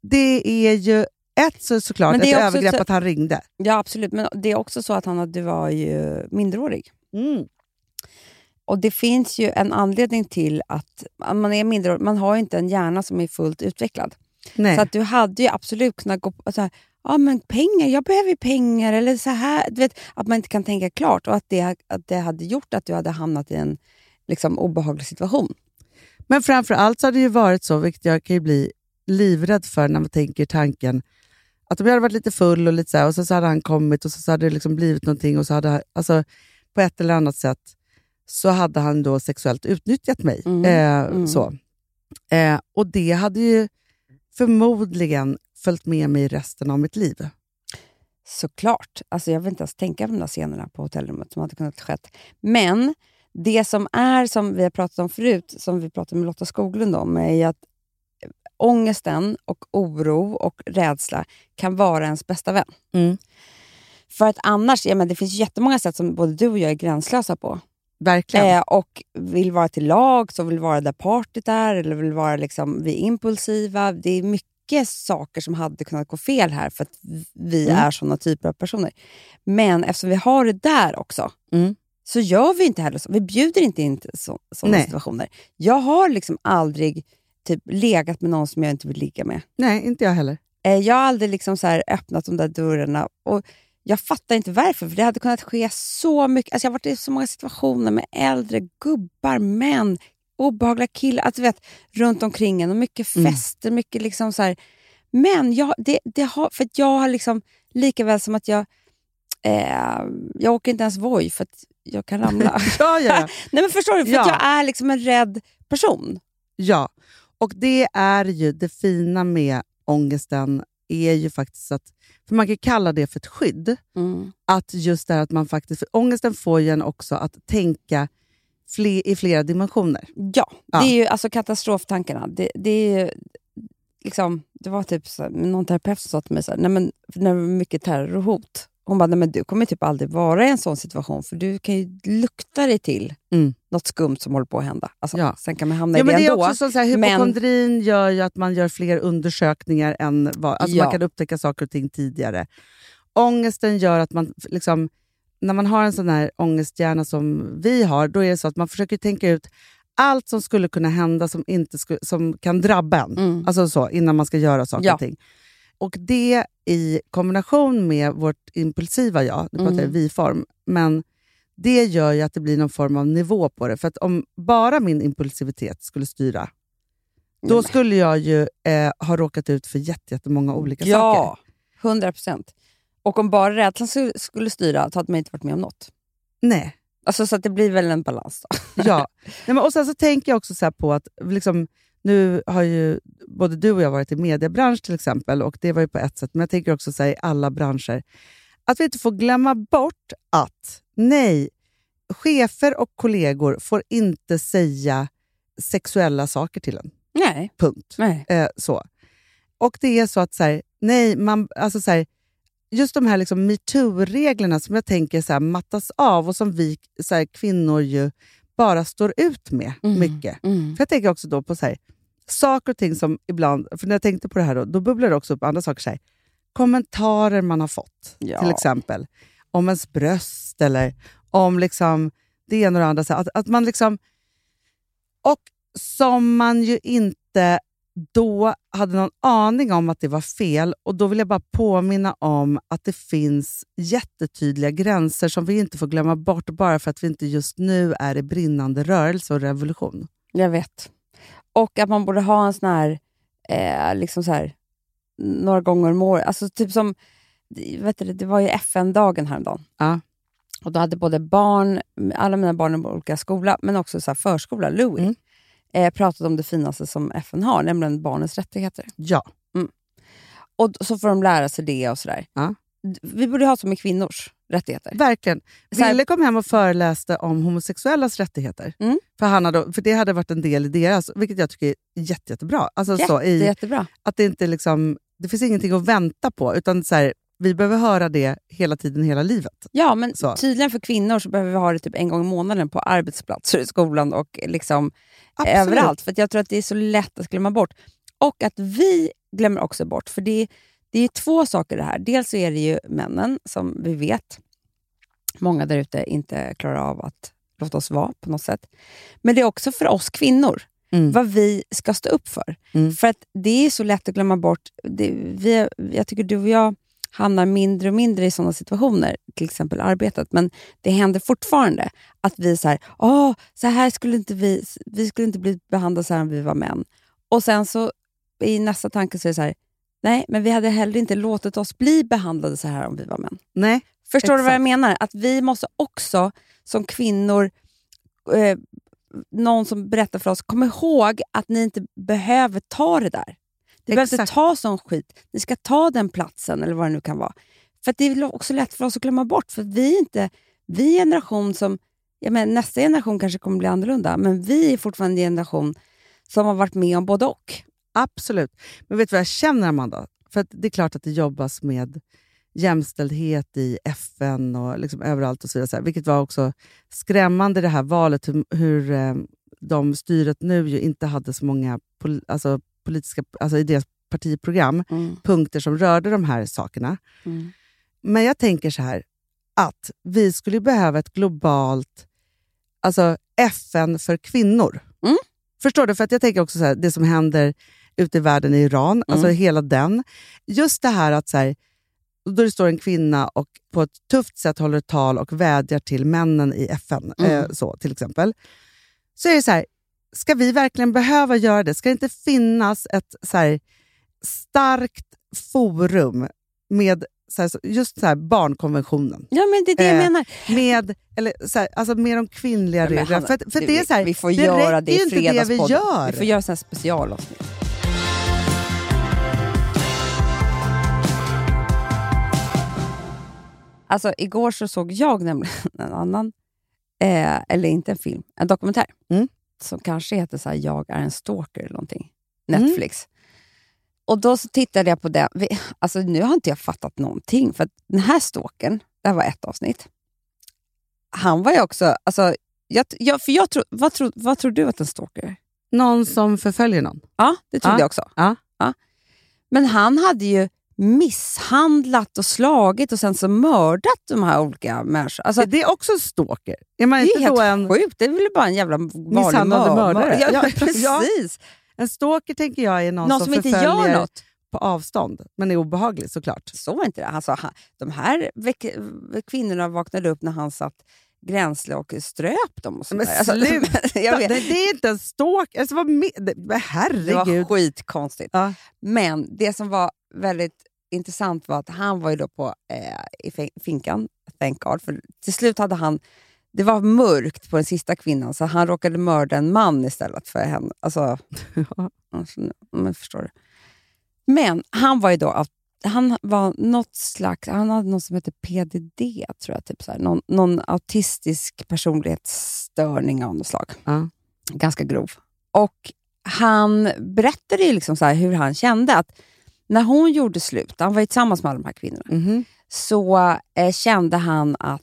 det är ju ett så såklart ett övergrepp så- att han ringde. Ja, absolut. Men det är också så att han, du var ju minderårig. Mm. Och det finns ju en anledning till att man är minderårig. Man har ju inte en hjärna som är fullt utvecklad. Nej. Så att du hade ju absolut kunnat gå på så här, ja men pengar, jag behöver pengar. Eller så här, du vet, att man inte kan tänka klart och att det, att det hade gjort att du hade hamnat i en liksom, obehaglig situation. Men framför allt så har det ju varit så, vilket jag kan ju bli livrädd för när man tänker tanken, att om jag hade varit lite full och lite så här, och så, så hade han kommit och så, så hade det liksom blivit någonting och så hade, alltså, på ett eller annat sätt så hade han då sexuellt utnyttjat mig. Mm, Eh, mm. Så. Eh, och det hade ju förmodligen följt med mig resten av mitt liv. Såklart. Alltså jag vill inte ens tänka på de där scenerna på hotellrummet som hade kunnat skett. Men det som är, som vi har pratat om förut, som vi pratade med Lotta Skoglund om, är att ångesten och oro och rädsla kan vara ens bästa vän. Mm. För att annars, ja, men det finns jättemånga sätt som både du och jag är gränslösa på. Verkligen. Eh, och vill vara till lag, så vill vara där partyt är, eller vill vara liksom, vi är impulsiva. Det är mycket saker som hade kunnat gå fel här för att vi Mm. är såna typer av personer. Men eftersom vi har det där också, Mm. så gör vi inte heller så. Vi bjuder inte in sådana situationer. Jag har liksom aldrig typ, legat med någon som jag inte vill ligga med. Nej, inte jag heller. Eh, jag har aldrig liksom så öppnat de där dörrarna. Och jag fattar inte varför, för det hade kunnat ske så mycket. Alltså jag har varit i så många situationer med äldre gubbar, män, obehagliga killar alltså vet, runt omkring en. Och mycket Mm. fester, mycket liksom så här. Men jag, det, det har, för jag har liksom, lika väl som att jag eh, jag åker inte ens Voi för att jag kan ramla. Ja, ja. Nej men förstår du? För Ja. att jag är liksom en rädd person. ja. Och det är ju det fina med ångesten, är ju faktiskt att, för man kan kalla det för ett skydd, att just det att man faktiskt, för ångesten får ju en också att tänka fle, i flera dimensioner. Ja, Ja. det är ju alltså katastroftankarna. Det, det är ju, liksom, det var typ så, här, någon terapeut som sa till mig så här, nej men, när det var mycket terror och hot. Hon bara, nej men du kommer typ aldrig vara i en sån situation för du kan ju lukta dig till Mm. något skumt som håller på att hända. Alltså, Ja. Sen kan man hamna Ja, i men det det är ändå. också så, här, men- hypokondrin gör ju att man gör fler undersökningar än vad, alltså Ja. man kan upptäcka saker och ting tidigare. Ångesten gör att man, liksom, när man har en sån här ångesthjärna som vi har, då är det så att man försöker tänka ut allt som skulle kunna hända som, inte sku, som kan drabba en. Mm. Alltså så, innan man ska göra saker och ting. Och det i kombination med vårt impulsiva jag, nu pratar jag Mm. vi-form, men det gör ju att det blir någon form av nivå på det. För att om bara min impulsivitet skulle styra, då men- skulle jag ju eh, ha råkat ut för jätte- jättemånga olika ja, saker. 100 procent. Och om bara rädslan skulle- styra, så hade man inte varit med om något. Nej. Alltså, så att det blir väl en balans då. Ja. Nej, men, och sen så tänker jag också så på att liksom, nu har ju både du och jag varit i mediebransch till exempel, och det var ju på ett sätt, men jag tänker också så här, i alla branscher, att vi inte får glömma bort att nej, chefer och kollegor får inte säga sexuella saker till en. Nej. Punkt. Nej. Eh, så. Och det är så att, så här, nej, man, alltså så här, just de här liksom metoo-reglerna som jag tänker så här, mattas av och som vi så här, kvinnor ju bara står ut med Mm. mycket. Mm. För Jag tänker också då på så här, saker och ting som ibland, för när jag tänkte på det här då, då bubblar det också upp andra saker. Så här, kommentarer man har fått, Ja. till exempel. Om ens bröst eller om liksom det ena och det andra. Så här, att, att man liksom, och som man ju inte då hade någon aning om att det var fel. Och Då vill jag bara påminna om att det finns jättetydliga gränser som vi inte får glömma bort bara för att vi inte just nu är i brinnande rörelse och revolution. Jag vet. Och att man borde ha en sån här, eh, liksom så här några gånger om året. Alltså typ som, vet du, det var ju FN-dagen häromdagen. Ja. Och då hade både barn, alla mina barn i olika skola, men också så förskola, Louis, Mm. eh, pratat om det finaste som FN har, nämligen barnens rättigheter. Ja. Och d- så får de lära sig det och sådär. Ja. Vi borde ha så med kvinnors rättigheter. Verkligen. Så här- Ville kom hem och föreläste om homosexuellas rättigheter. Mm. För, han hade, för det hade varit en del i deras, vilket jag tycker är jätte, jättebra. Alltså så, Jätte, i, jättebra. att det, inte liksom, det finns ingenting att vänta på, utan så här, vi behöver höra det hela tiden, hela livet. Ja, men Så. tydligen för kvinnor så behöver vi ha det typ en gång i månaden på arbetsplatser, i skolan och liksom Absolut. överallt. För jag tror att det är så lätt att glömma bort. Och att vi glömmer också bort. För det, det är två saker det här. Dels så är det ju männen, som vi vet, många där ute inte klarar av att låta oss vara på något sätt. Men det är också för oss kvinnor, Mm. vad vi ska stå upp för. Mm. För att det är så lätt att glömma bort. Det, vi, jag tycker du och jag hamnar mindre och mindre i sådana situationer, till exempel arbetet. Men det händer fortfarande att vi så här, Åh, så här skulle inte vi, vi skulle inte bli behandlade så här om vi var män. Och sen så i nästa tanke så är det så här, nej, men vi hade heller inte låtit oss bli behandlade så här om vi var män. Nej, Förstår du vad jag Exakt. menar? Att vi måste också som kvinnor, eh, någon som berättar för oss, kom ihåg att ni inte behöver ta det där. Ni behöver inte Exakt. ta sån skit. Ni ska ta den platsen eller vad det nu kan vara. För det är också lätt för oss att glömma bort. För vi är inte vi är en generation som... Jag menar, nästa generation kanske kommer bli annorlunda, men vi är fortfarande en generation som har varit med om både och. Absolut. Men vet du vad jag känner, Amanda? För att det är klart att det jobbas med jämställdhet i FN och liksom överallt och så vidare. Vilket var också skrämmande det här valet, hur, hur eh, de styret nu ju inte hade så många pol, alltså, politiska, alltså i deras partiprogram, punkter som rörde de här sakerna. Mm. Men jag tänker så här, att vi skulle behöva ett globalt alltså FN för kvinnor. Mm. Förstår du? För att jag tänker också så här, det som händer ute i världen i Iran, alltså hela den. Just det här att så här, då det står en kvinna och på ett tufft sätt håller ett tal och vädjar till männen i FN, eh, så till exempel. Så är det så här, ska vi verkligen behöva göra det? Ska det inte finnas ett så här, starkt forum med så här, just så här, barnkonventionen? Ja, men det är det jag Eh, menar. Med, eller, så här, alltså med de kvinnliga reglerna. Hanna, För, för det är så här, vi får det göra det i inte det vi gör. Vi får göra sådana här specialavsnitt. Alltså, igår så såg jag nämligen en annan, eh, eller inte en film, en dokumentär. Mm. Som kanske heter så här, Jag är en stalker eller någonting. Mm. Netflix. Och då så tittade jag på den. Alltså, nu har inte jag fattat någonting. För den här stalkern, det här var ett avsnitt. Han var ju också... Alltså, jag, jag, för jag tror, vad, tror, vad tror du att en stalker är? Någon som förföljer någon. Ja, det trodde Ja. jag också. Ja. Men han hade ju misshandlat och slagit och sen så mördat de här olika människorna. Alltså, det är också en stalker. Är man det inte är helt en, sjukt. Det är väl bara en jävla Misshandlande mör- mördare? Ja, Ja, precis. en stalker tänker jag är någon, Någon som, inte förföljer gör något. på avstånd, men är obehaglig såklart. Så var inte det. Alltså, han, de här kvinnorna vaknade upp när han satt gränsle och ströp dem. Och sånt Men där. Alltså, sluta! Nej, det är inte en stalker. Alltså, vad me- det, men det herregud. var skitkonstigt. Ja. Men det som var väldigt intressant var att han var ju då på eh, i fin- finkan, thank God. För till slut hade han, det var mörkt på den sista kvinnan så han råkade mörda en man istället för henne. Alltså, alltså men förstår du. Men han var ju då, av- han var något slags, han hade något som heter PDD, tror jag. Typ så här, någon, någon autistisk personlighetsstörning av något slag Ja. ganska grov. Och han berättade ju liksom så hur han kände att när hon gjorde slut, han var ju tillsammans med alla de här kvinnorna, Mhm. så eh, kände han att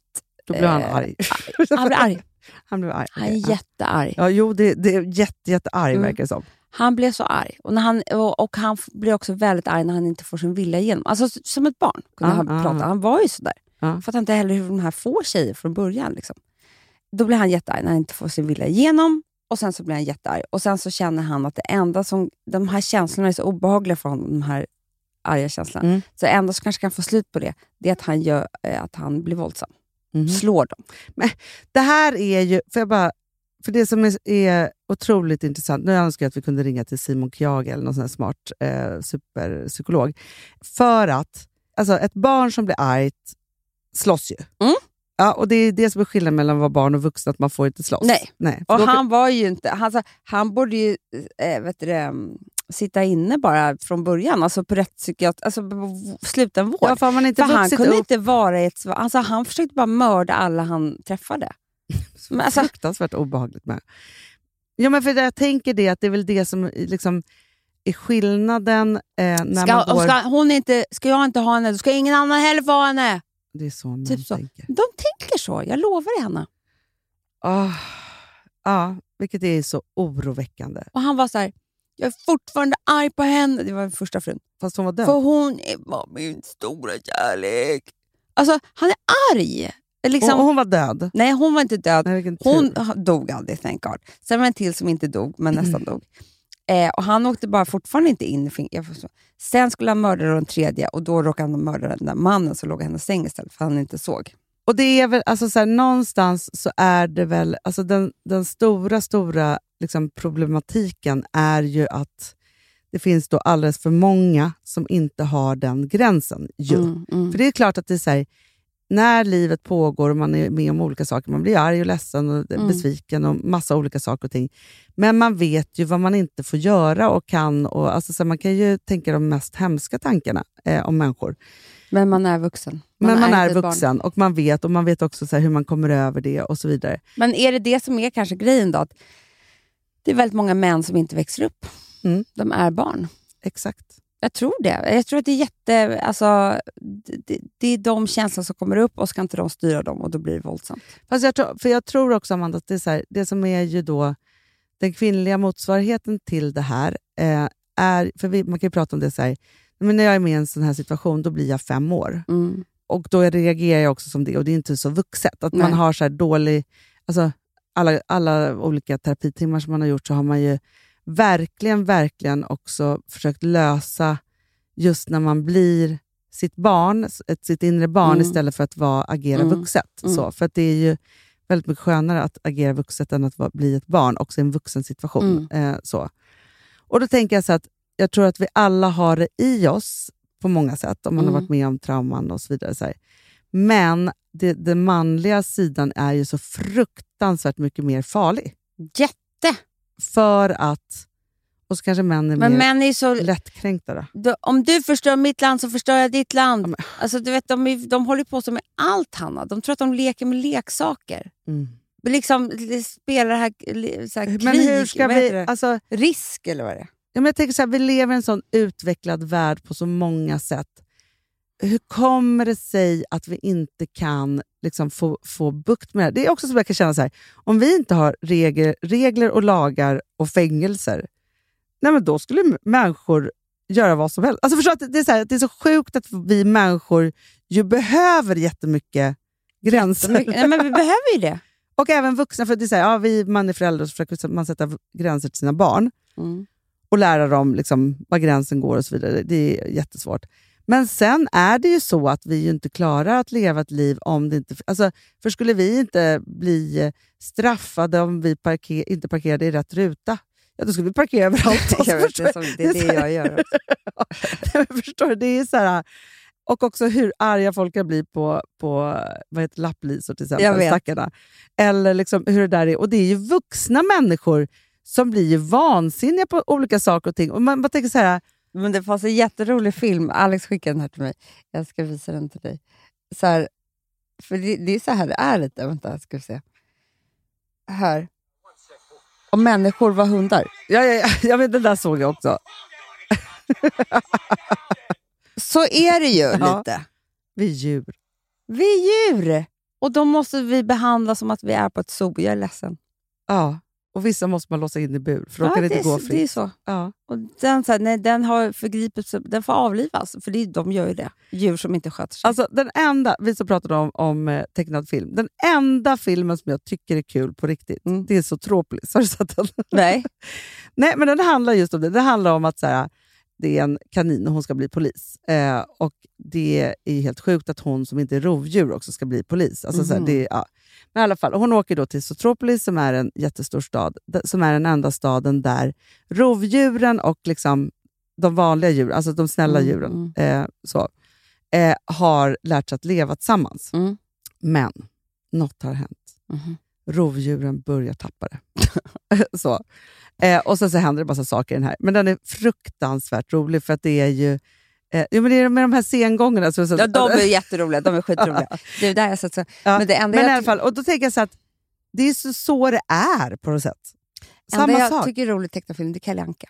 Då blev han Eh, arg. han blev arg. Han blev arg. Han är ja. jättearg. Ja, jo, det, det är jätte, jättearg Mm. verkar det som. Han blev så arg. Och, när han, och, och han blir också väldigt arg när han inte får sin vilja igenom. Alltså som ett barn kunde Ja, han ja, prata. Han var ju sådär. Jag fattar inte heller hur de här får tjejer från början. Liksom. Då blir han jättearg när han inte får sin vilja igenom. Och sen så blir han jättearg. Och sen så känner han att det enda som... De här känslorna är så obehagliga för honom, de här arga känslorna. Mm. Så det enda som kanske kan få slut på det, det är att han, gör, eh, att han blir våldsam. Mhm. Slår dem. Det här är ju, för, jag bara, för det som är, är otroligt intressant, nu önskar jag att vi kunde ringa till Simon Kjage eller någon sån smart eh, superpsykolog. För att alltså, ett barn som blir argt slåss ju. Mm. Ja, och Det är det som är skillnaden mellan att vara barn och vuxen, att man får inte slåss. Nej. Nej Och han var ju inte... Han, sa- han borde ju eh, vet du mm, sitta inne bara från början, alltså på rättspsykiat... Alltså på slutenvård. ja, för man inte För han kunde upp inte vara i ett... Alltså, han försökte bara mörda alla han träffade. Men alltså, fruktansvärt obehagligt med. Ja, men för jag tänker det att det är väl det som liksom är skillnaden eh, när ska, man går... ska, hon inte, ska jag inte ha henne, då ska ingen annan heller få henne. Det är så man Typ så. tänker. De tänker så, jag lovar henne. Ah, ja, vilket är så oroväckande. Och han var så här, jag är fortfarande arg på henne. Det var den första frun. Fast hon var död. För hon var min stora kärlek. Alltså, han är arg. Liksom, och, hon var död. nej, hon var inte död. Nej. Hon dog aldrig, thank God. Sen var det en till som inte dog, men nästan dog. Eh, och Han åkte bara fortfarande inte in. Sen skulle han mörda den tredje och då råkade han mörda den där mannen som låg i hennes säng istället, för han inte såg. Och det är väl, alltså så här, någonstans så är det väl, alltså den, den stora, stora liksom problematiken är ju att det finns då alldeles för många som inte har den gränsen. Ju. Mm, mm. För det är klart att det är så här, när livet pågår och man är med om olika saker, man blir arg och ledsen och Mm. besviken och massa olika saker och ting. Men man vet ju vad man inte får göra och kan. Och, alltså, så man kan ju tänka de mest hemska tankarna eh, om människor. Men man är vuxen. Men man är, inte ett barn. vuxen och man vet och man vet också så hur man kommer över det och så vidare. Men är det det som är kanske grejen då? Att det är väldigt många män som inte växer upp. Mm. De är barn. Exakt. Jag tror det. Jag tror att det är jätte... Alltså, det, det är de känslor som kommer upp och ska inte de styra dem och då blir det våldsamt. Fast jag tror, för jag tror också, Amanda, att det, är så här, det som är ju då den kvinnliga motsvarigheten till det här eh, är, för vi, man kan ju prata om det så här, men när jag är med i en sån här situation, då blir jag fem år. Mm. Och då reagerar jag också som det, och det är inte så vuxet. Att man Nej. har så dålig... Alltså, alla, alla olika terapitimmar som man har gjort så har man ju verkligen, verkligen också försökt lösa just när man blir sitt barn, sitt inre barn, Mm. istället för att vara, agera Mm. vuxet. Mm. Så, för att det är ju väldigt mycket skönare att agera vuxet än att vara, bli ett barn, också i en vuxen situation. Mm. Eh, så. Och då tänker jag så att jag tror att vi alla har det i oss på många sätt, om man Mm. har varit med om trauman och så vidare. Så här. Men det, den manliga sidan är ju så fruktansvärt mycket mer farlig. Jätte! För att... Och så kanske män är Men mer män är så... lättkränkta. Då. Då, om du förstör mitt land så förstör jag ditt land. Ja, men- Alltså, du vet, de, är, de håller på så med allt, Hanna. De tror att de leker med leksaker. Mm. Liksom spelar här, så här krig. Men hur ska vi... Alltså, Risk, eller vad är det Ja, men jag tänker så här, vi lever i en sån utvecklad värld på så många sätt. Hur kommer det sig att vi inte kan liksom få, få bukt med det? Det är också som jag kan känna så här, om vi inte har regler, regler och lagar och fängelser, nej men då skulle människor göra vad som helst. Alltså förstå att det, är så här, det är så sjukt att vi människor ju behöver jättemycket gränser. Så mycket- Nej, men vi behöver ju det. Och även vuxna, för det är så här, ja, vi, man är förälder och så försöker man sätta gränser till sina barn Mm. och lära dem liksom var gränsen går och så vidare. Det är jättesvårt. Men sen är det ju så att vi inte klarar att leva ett liv om det inte... Alltså, för skulle vi inte bli straffade om vi parker, inte parkerade i rätt ruta, ja, då skulle vi parkera överallt. Jag vet, det, är som, det är det jag gör. men förstår du? Det är så här, och också hur arga folk kan bli på, på vad heter, lapplisor till exempel. Stackarna. Eller liksom hur det där är. Och det är ju vuxna människor som blir ju vansinniga på olika saker och ting. Och man, man tänker så här, Men det fanns en jätterolig film. Alex skickade den här till mig. Jag ska visa den till dig. Så här, för det, det är så här det är lite. Vänta, ska vi se. Här. Om människor var hundar. ja, ja, ja, jag vet, det där såg jag också. Så är det ju Ja. lite. Vi är djur. Vi är djur. Och då måste vi behandla som att vi är på ett zoo. Jag är ledsen. Ja. Och vissa måste man låsa in i bur, för då Ja, kan det inte gå fritt. det är så. Ja. Och den, så här, nej, den har förgripit sig. Den får avlivas. För det, de gör ju det. Djur som inte sköter sig. Alltså, den enda, vi som pratade om, om eh, tecknad film, den enda filmen som jag tycker är kul på riktigt, Mm. det är Zootropolis. Har du sett den? nej. Nej, men den handlar just om det. Det handlar om att så här, det är en kanin och hon ska bli polis. Eh, och Det är helt sjukt att hon som inte är rovdjur också ska bli polis. Alltså, så här, Mhm. det, ja. Men i alla fall, hon åker då till Zootropolis som är en jättestor stad, som är den enda staden där rovdjuren och liksom de vanliga djuren, alltså de snälla Mm, djuren, eh, så, eh, har lärt sig att leva tillsammans. Mm. Men något har hänt Mhm. rovdjuren börjar tappa det. så. Eh, och sen så händer det massa saker i den här. Men den är fruktansvärt rolig för att det är ju eh, jo, men det är med de här sengångarna. Så, så, Ja, de är jätteroliga. De är skitroliga. Det är där jag sett så. Ja, Men det enda men i jag alla fall, och då tänker jag så att det är så, så det är på något sätt. enda Samma jag sak. tycker är roligt tecknad film, det är Kalle Anka.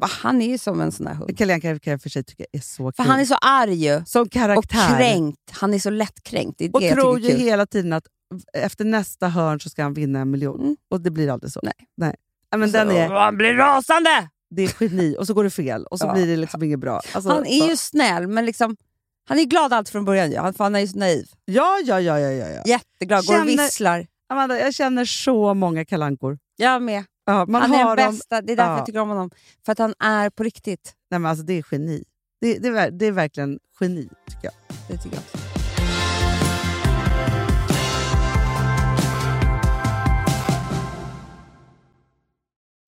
Han är ju som en sån här hund. Kalle Anka kan jag för sig tycka är så För kul. han är så arg ju. Som och karaktär. kränkt. Han är så lättkränkt. Det är det och jag tror ju hela tiden att efter nästa hörn så ska han vinna en miljon. Mm. Och det blir aldrig så. Nej. Nej. Ja, men den är, Han blir rasande! Det är geni och så går det fel och så Ja. blir det liksom inget bra. Alltså, Han är så. ju snäll, men liksom, han är glad allt från början. ju. Han, för han är ju så naiv. Ja, ja, ja. ja, ja. Jätteglad, går och Känner- visslar. Amanda, jag känner så många kalankor. Jag med. Ja, man han är den bästa. Det är därför Ja. jag tycker om honom. För att han är på riktigt. Nej, men alltså, det är geni. Det, det, är, det är verkligen geni, tycker jag. Det tycker jag också.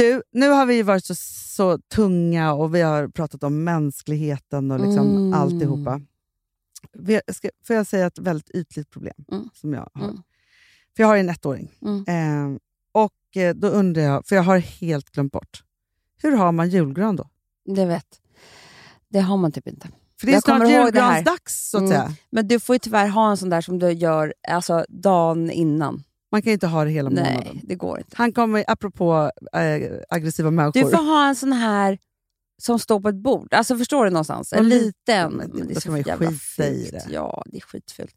Du, nu har vi varit så, så tunga och vi har pratat om mänskligheten och liksom Mm. alltihopa. Ska, får jag säga ett väldigt ytligt problem Mm. som jag har? Mm. För jag har en ettåring. Mm. Eh, och då undrar jag, för jag har helt glömt bort. Hur har man julgran då? Det vet. Det har man typ inte. För det är Jag snart julgransdags så att Mm. säga. Men du får ju tyvärr ha en sån där som du gör alltså, dagen innan. Man kan ju inte ha det hela Nej, månaden. det går inte. Han kommer, apropå eh, aggressiva människor. Du får ha en sån här som står på ett bord. Alltså Förstår du någonstans? En liten. men det- Men då är så jävla det. Ja, det är skitfult.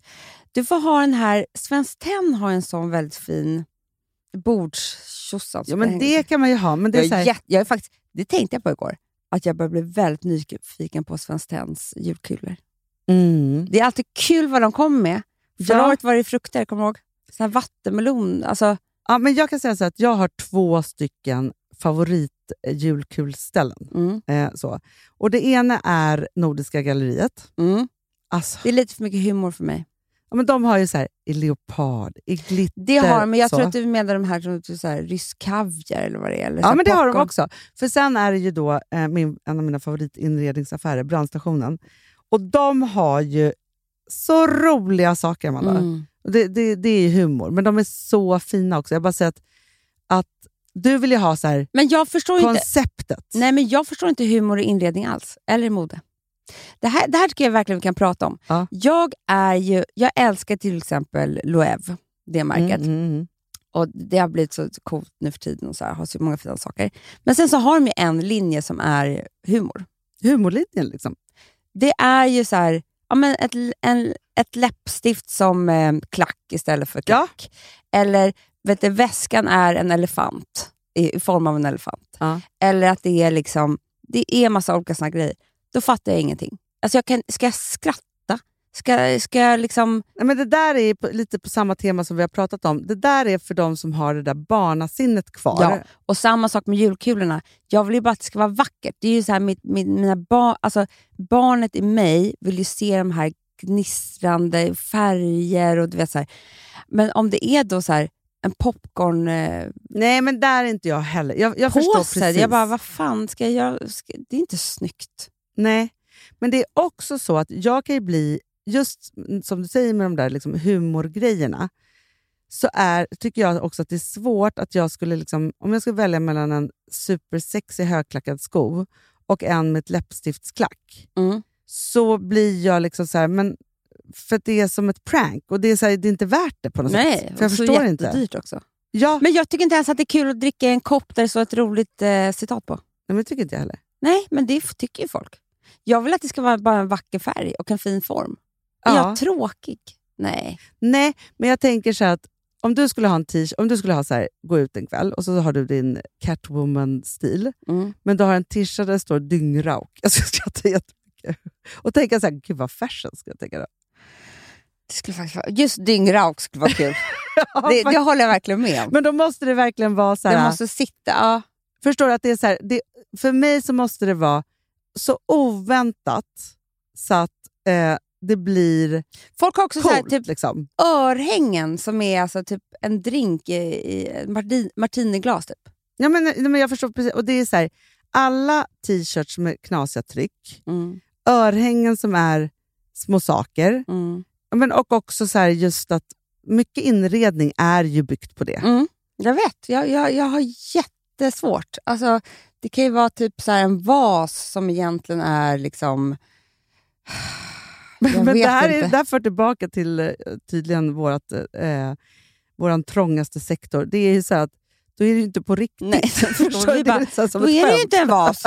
Du får ha den här... Svenskt Tenn har en sån väldigt fin bordstjosan. ja, men hänger- det kan man ju ha. Men det är jag är här, jätte, jag är faktiskt, det tänkte jag på igår. Att jag börjar bli väldigt nyfiken på Svenskt Tenns julkulor. mm. Det är alltid kul vad de kommer med. Förra Ja. året var det frukter, kommer du ihåg? Sån här vattenmelon. Alltså, ja, men jag kan säga så att jag har två stycken favoritjulkulställen. mm, Eh, så. Och det ena är Nordiska galleriet. mm. Alltså, Det är lite för mycket humor för mig. ja, men de har ju så här, i leopard, i glitter. Det har men jag så. tror att du menar de här som typ så här, rysk kaviar eller vad det är. Eller Ja, men det har de popcorn. också. För sen är det ju då eh, min, en av mina favoritinredningsaffärer, Brandstationen. Och de har ju så roliga saker, Amanda. Mm. Det, det, det är humor, men de är så fina också. Jag bara säger att, att du vill ju ha så här, Men jag förstår inte. konceptet. Nej, men jag förstår inte humor i inredning alls. Eller i mode. Det här, det här tycker jag verkligen vi kan prata om. Ja. Jag, är ju, jag älskar till exempel Loewe, det märket. Mm, mm, mm. Och Det har blivit så coolt nu för tiden och så här, har så många fina saker. Men sen så har de ju en linje som är humor. Humorlinjen liksom. Det är ju så här, ja, men ett, en, ett läppstift som eh, klack istället för klack. Eller vet du, väskan är en elefant i, i form av en elefant. Ja. Eller att det är liksom, det är massa olika såna grejer. Då fattar jag ingenting. Alltså jag kan, ska jag skratta? Ska, ska jag liksom... Nej, men det där är på, lite på samma tema som vi har pratat om. Det där är för de som har det där barnasinnet kvar. Ja. Och samma sak med julkulorna. Jag vill ju bara att det ska vara vackert. Det är ju så här, mitt, mitt, mina bar, alltså, barnet i mig vill ju se de här gnistrande färger och du vet så här. Men om det är då så här, en popcorn eh, Nej, men där är inte jag heller. Jag, jag förstår precis. Jag bara, vad fan ska jag? Ska, det är inte snyggt. Nej, men det är också så att jag kan ju bli, just som du säger med de där liksom humorgrejerna, så är, tycker jag också att det är svårt att jag skulle, liksom, om jag skulle välja mellan en supersexig högklackad sko och en med ett läppstiftsklack, Mm. så blir jag liksom så här, men för det är som ett prank och det är, så här, det är inte värt det på något Nej, sätt. För jag förstår inte. jättedyrt också. Ja, Men jag tycker inte ens att det är kul att dricka en kopp där det står ett roligt eh, citat på. nej, men det tycker inte jag heller. Nej, men det tycker ju folk. Jag vill att det ska vara bara en vacker färg och en fin form. Är Ja. jag tråkig? Nej. Nej, men jag tänker så här att om du skulle ha en t-shirt, om du skulle ha så här, gå ut en kväll och så har du din Catwoman-stil, Mm. men du har en t-shirt där det står dyngrauk. Jag ska skratta jättemycket. Och tänka så här, gud vad fashion ska jag tänka då. Det skulle faktiskt vara, just dyngrauk skulle vara kul. det, det håller jag verkligen med om. Men då måste det verkligen vara så här, Det måste sitta... Ja. förstår du att det är så här, det, för mig så måste det vara så oväntat så att eh, det blir Folk har också så här, coolt. typ liksom. örhängen som är alltså typ en drink i, i martiniglas. Typ. ja, men, nej, men jag förstår precis. Och det är så här, alla t-shirts med knasiga tryck, Mm. örhängen som är små saker, Mm. Men och också så här just att mycket inredning är ju byggt på det. Mm. Jag vet, jag, jag, jag har jättesvårt. Alltså, det kan ju vara typ så här en vas som egentligen är liksom... Jag Men det här, är, det här för tillbaka till eh, tydligen vårat, eh, våran trångaste sektor. Det är ju så att då är det ju inte på riktigt. Nej, Förstår du? Det är bara, här som Då är det ju inte en vas.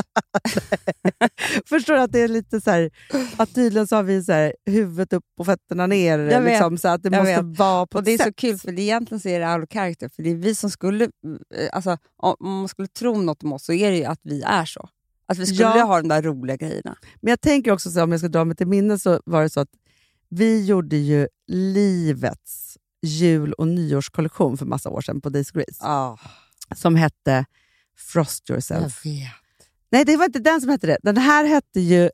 Förstår du att det är lite så här, att tydligen så har vi så här, huvudet upp och fötterna ner. Jag vet. Liksom, så att det måste vet. vara på Och det är ett så sätt. kul, för det egentligen så är det out of character. För det är vi som skulle... eh, Alltså, om om man skulle tro något om oss så är det ju att vi är så. Att vi skulle Ja. ha de där roliga grejerna. Men jag tänker också, så om jag ska dra mig till minne, så var det så att vi gjorde ju livets jul och nyårskollektion för massa år sedan på Days Grace. Ja, Som hette Frost Yourself. jag vet. Nej, det var inte den som hette det. Den här hette ju...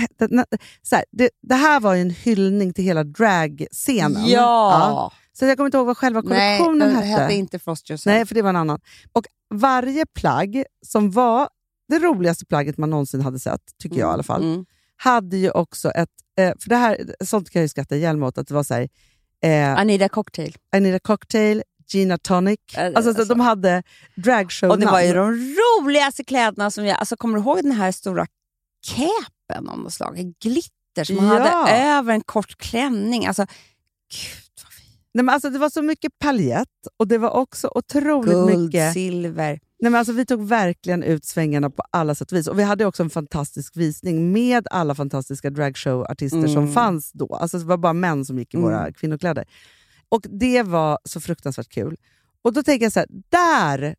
Hette, den? så här, det, det här var ju en hyllning till hela dragscenen. Ja! Så jag kommer inte ihåg vad själva Nej, kollektionen den hette. hette inte Frost Yourself. Nej, för det var en annan. Och varje plagg som var det roligaste plagget man någonsin hade sett, tycker jag i alla fall, Mm. hade ju också ett... Eh, för det här, sånt kan jag ju skratta ihjäl mig åt, att det var så här, eh, Anita Cocktail. I need a cocktail, Gina tonic. Alltså, så alltså. de hade dragshow Och det var ju de roligaste kläderna som jag... Alltså, kommer du ihåg den här stora capen av något slag? Glitter som man Ja. hade över en kort klänning. Alltså, gud. Nej, men alltså, det var så mycket paljett och det var också otroligt Guld, mycket... silver. Nej, men alltså, vi tog verkligen ut svängarna på alla sätt och vis. Och vi hade också en fantastisk visning med alla fantastiska dragshow-artister som Mm. fanns då. Alltså, det var bara män som gick i våra Mm. kvinnokläder. Och det var så fruktansvärt kul. Och då tänker jag så här, där,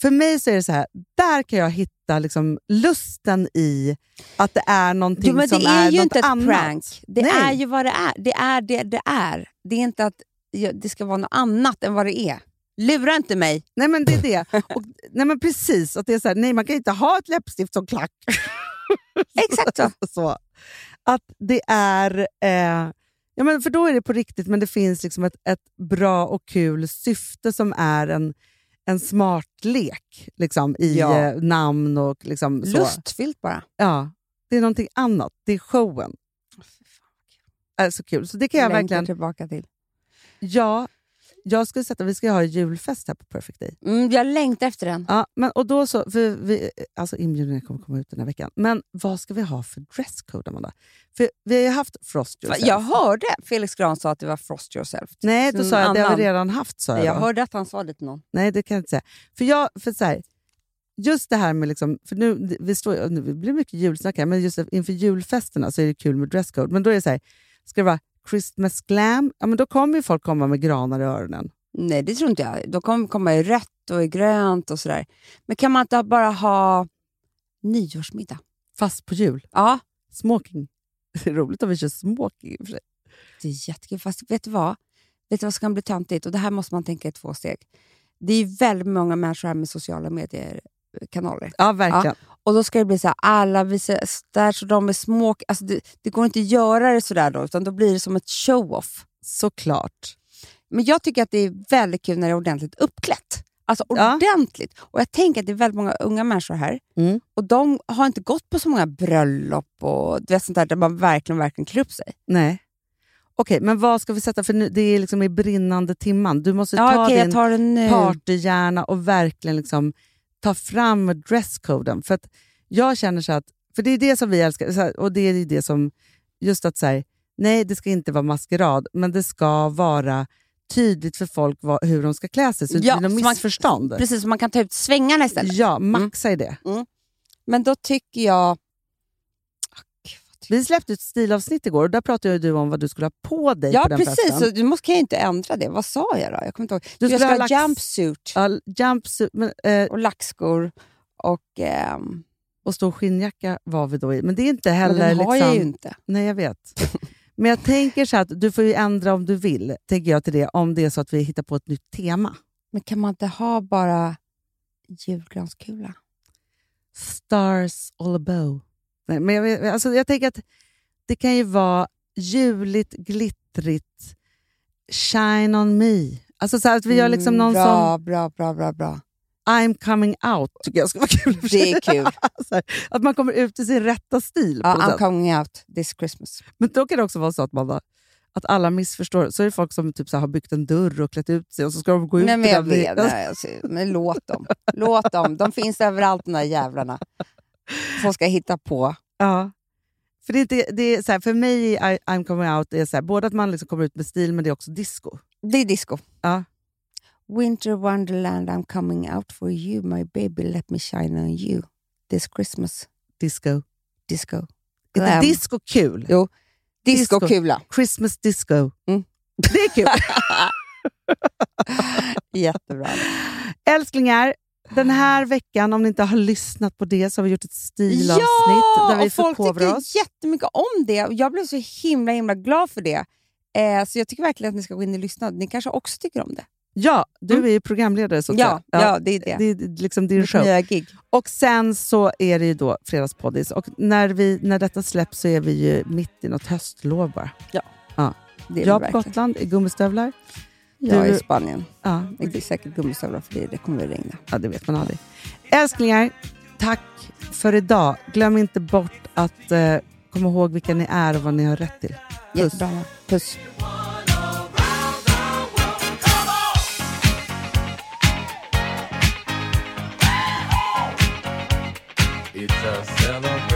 för mig så är det så här, där kan jag hitta liksom lusten i att det är någonting Jo, men som det är, ju något inte ett annat. prank. Det Nej. är ju vad det är. Det är det det är. Det är inte att det ska vara något annat än vad det är. Lura inte mig. Nej men det är det. Och, nej men precis, att det är så här, nej man kan inte ha ett läppstift som klack. Exakt så. så. Att det är... Eh, ja, men för då är det på riktigt, men det finns liksom ett, ett bra och kul syfte som är en, en smart lek liksom, i Ja. eh, namn och liksom så. Lustfyllt bara. Ja, det är någonting annat. Det är showen. är så kul. Så det kan jag Längtar verkligen... tillbaka till. Ja, jag skulle sätta, vi ska ju ha julfest här på Perfect Day. Mm, jag längtar efter den. Ja, men, och då så, för vi, alltså inbjudningen kommer komma ut den här veckan. Men vad ska vi ha för dresscode, Amanda? För vi har ju haft Frost Yourself. Jag hörde Felix Gran sa att det var Frost yourself. Nej, då En sa jag det har vi redan haft. Sa jag Jag då. hörde att han sa det till någon. Nej, det kan jag inte säga. För jag, för så här, just det här med, liksom, för nu, vi står, nu blir mycket julsnack här, men just inför julfesterna så är det kul med dresscode. Men då är det så här, ska det vara Christmas glam? Ja, men då kommer ju folk komma med granar i öronen. Nej, det tror inte jag. De kommer komma i rött och i grönt och sådär. Men kan man inte bara ha nyårsmiddag? Fast på jul. Ja, Smoking. Det är roligt om vi kör smoking i och för sig. det är jättekul. Fast vet du vad? Vet du vad som kan bli töntigt? Och det här måste man tänka i två steg. Det är väldigt många människor här med sociala medier-kanaler. Ja, verkligen. Och då ska det bli så här, alla visar där så de är små. Alltså det, det går inte att göra det sådär då, utan då blir det som ett show-off. Såklart. Men jag tycker att det är väldigt kul när det är ordentligt uppklätt. Alltså Ja. ordentligt. Och jag tänker att det är väldigt många unga människor här. Mm. Och de har inte gått på så många bröllop och du vet, sånt där, där man verkligen, verkligen klär upp sig. Nej. Okej, men vad ska vi sätta? För nu, det är liksom i brinnande timman. Du måste Ja, ta okej, din partyhjärna och verkligen liksom ta fram dresscoden. För att jag känner så att, för det är det som vi älskar, så och det är det som, just att säga, nej det ska inte vara maskerad, men det ska vara tydligt för folk vad, hur de ska klä sig, så det Ja, inte blir så något man- missförstånd. Precis, så man kan ta ut svängarna istället. Ja, maxa i det. Men då tycker jag... Ah, gud, vad trevligt. Vi släppte ett stilavsnitt igår och där pratade ju du om vad du skulle ha på dig Ja, på den precis. festen. Så du måste, kan jag inte ändra det. Vad sa jag då? Jag kommer inte ihåg. Du jag skulle ha lax- jumpsuit Ja, jumpsuit, men, eh, och lackskor. Och, ehm, och stor skinnjacka var vi då i. Men det är inte men heller... den har liksom, jag ju inte. Nej, jag vet. Men jag tänker så att du får ju ändra om du vill, tänker jag till det, om det är så att vi hittar på ett nytt tema. Men kan man inte ha bara julgranskula? Stars all above. Nej, men jag, alltså jag tänker att det kan ju vara juligt, glittrigt, shine on me. Alltså så att vi gör liksom någon Mm, bra, som bra, bra, bra, bra. I'm coming out, tycker jag skulle vara kul. Det är kul. här, att man kommer ut i sin rätta stil. på Ja, I'm sätt. coming out this Christmas. Men då kan det också vara så att, man, bara- att alla missförstår. Så är det folk som typ så har byggt en dörr och klätt ut sig och så ska de gå ut Nej, men jag vet. Nej, alltså, men låt dem. Låt dem. De finns överallt, de där jävlarna. Som ska hitta på. Ja. För, det, inte- det är så här, för mig i I'm coming out är så här, både att man liksom kommer ut med stil, men det är också disco. Det är disco. Ja. Winter wonderland I'm coming out for you my baby let me shine on you this Christmas Disco. disco. Inte Glam. disco kul? Jo, Disco. disco-kula. Christmas disco. Mm. Det är kul. Jättebra. Älsklingar, den här veckan, om ni inte har lyssnat på det, så har vi gjort ett stilavsnitt Ja, där vi och folk tycker oss. jättemycket om det. Jag blev så himla himla glad för det. Eh, så jag tycker verkligen att ni ska gå in och lyssna. Ni kanske också tycker om det. Ja, du Mm. är ju programledare så Ja, säga. ja, det är det. Det är liksom din show. nya gig. Och sen så är det ju då Fredagspoddis och när, vi, när detta släpps så är vi ju mitt i något höstlov bara. Det är Jag på. Gotland i gummistövlar. Jag är i Spanien. Ja, Det är säkert gummistövlar för det, det kommer att regna. ja, det vet man aldrig. Älsklingar, tack för idag. Glöm inte bort att eh, komma ihåg vilka ni är och vad ni har rätt till. Puss. Jättebra. Puss. It's a celebration.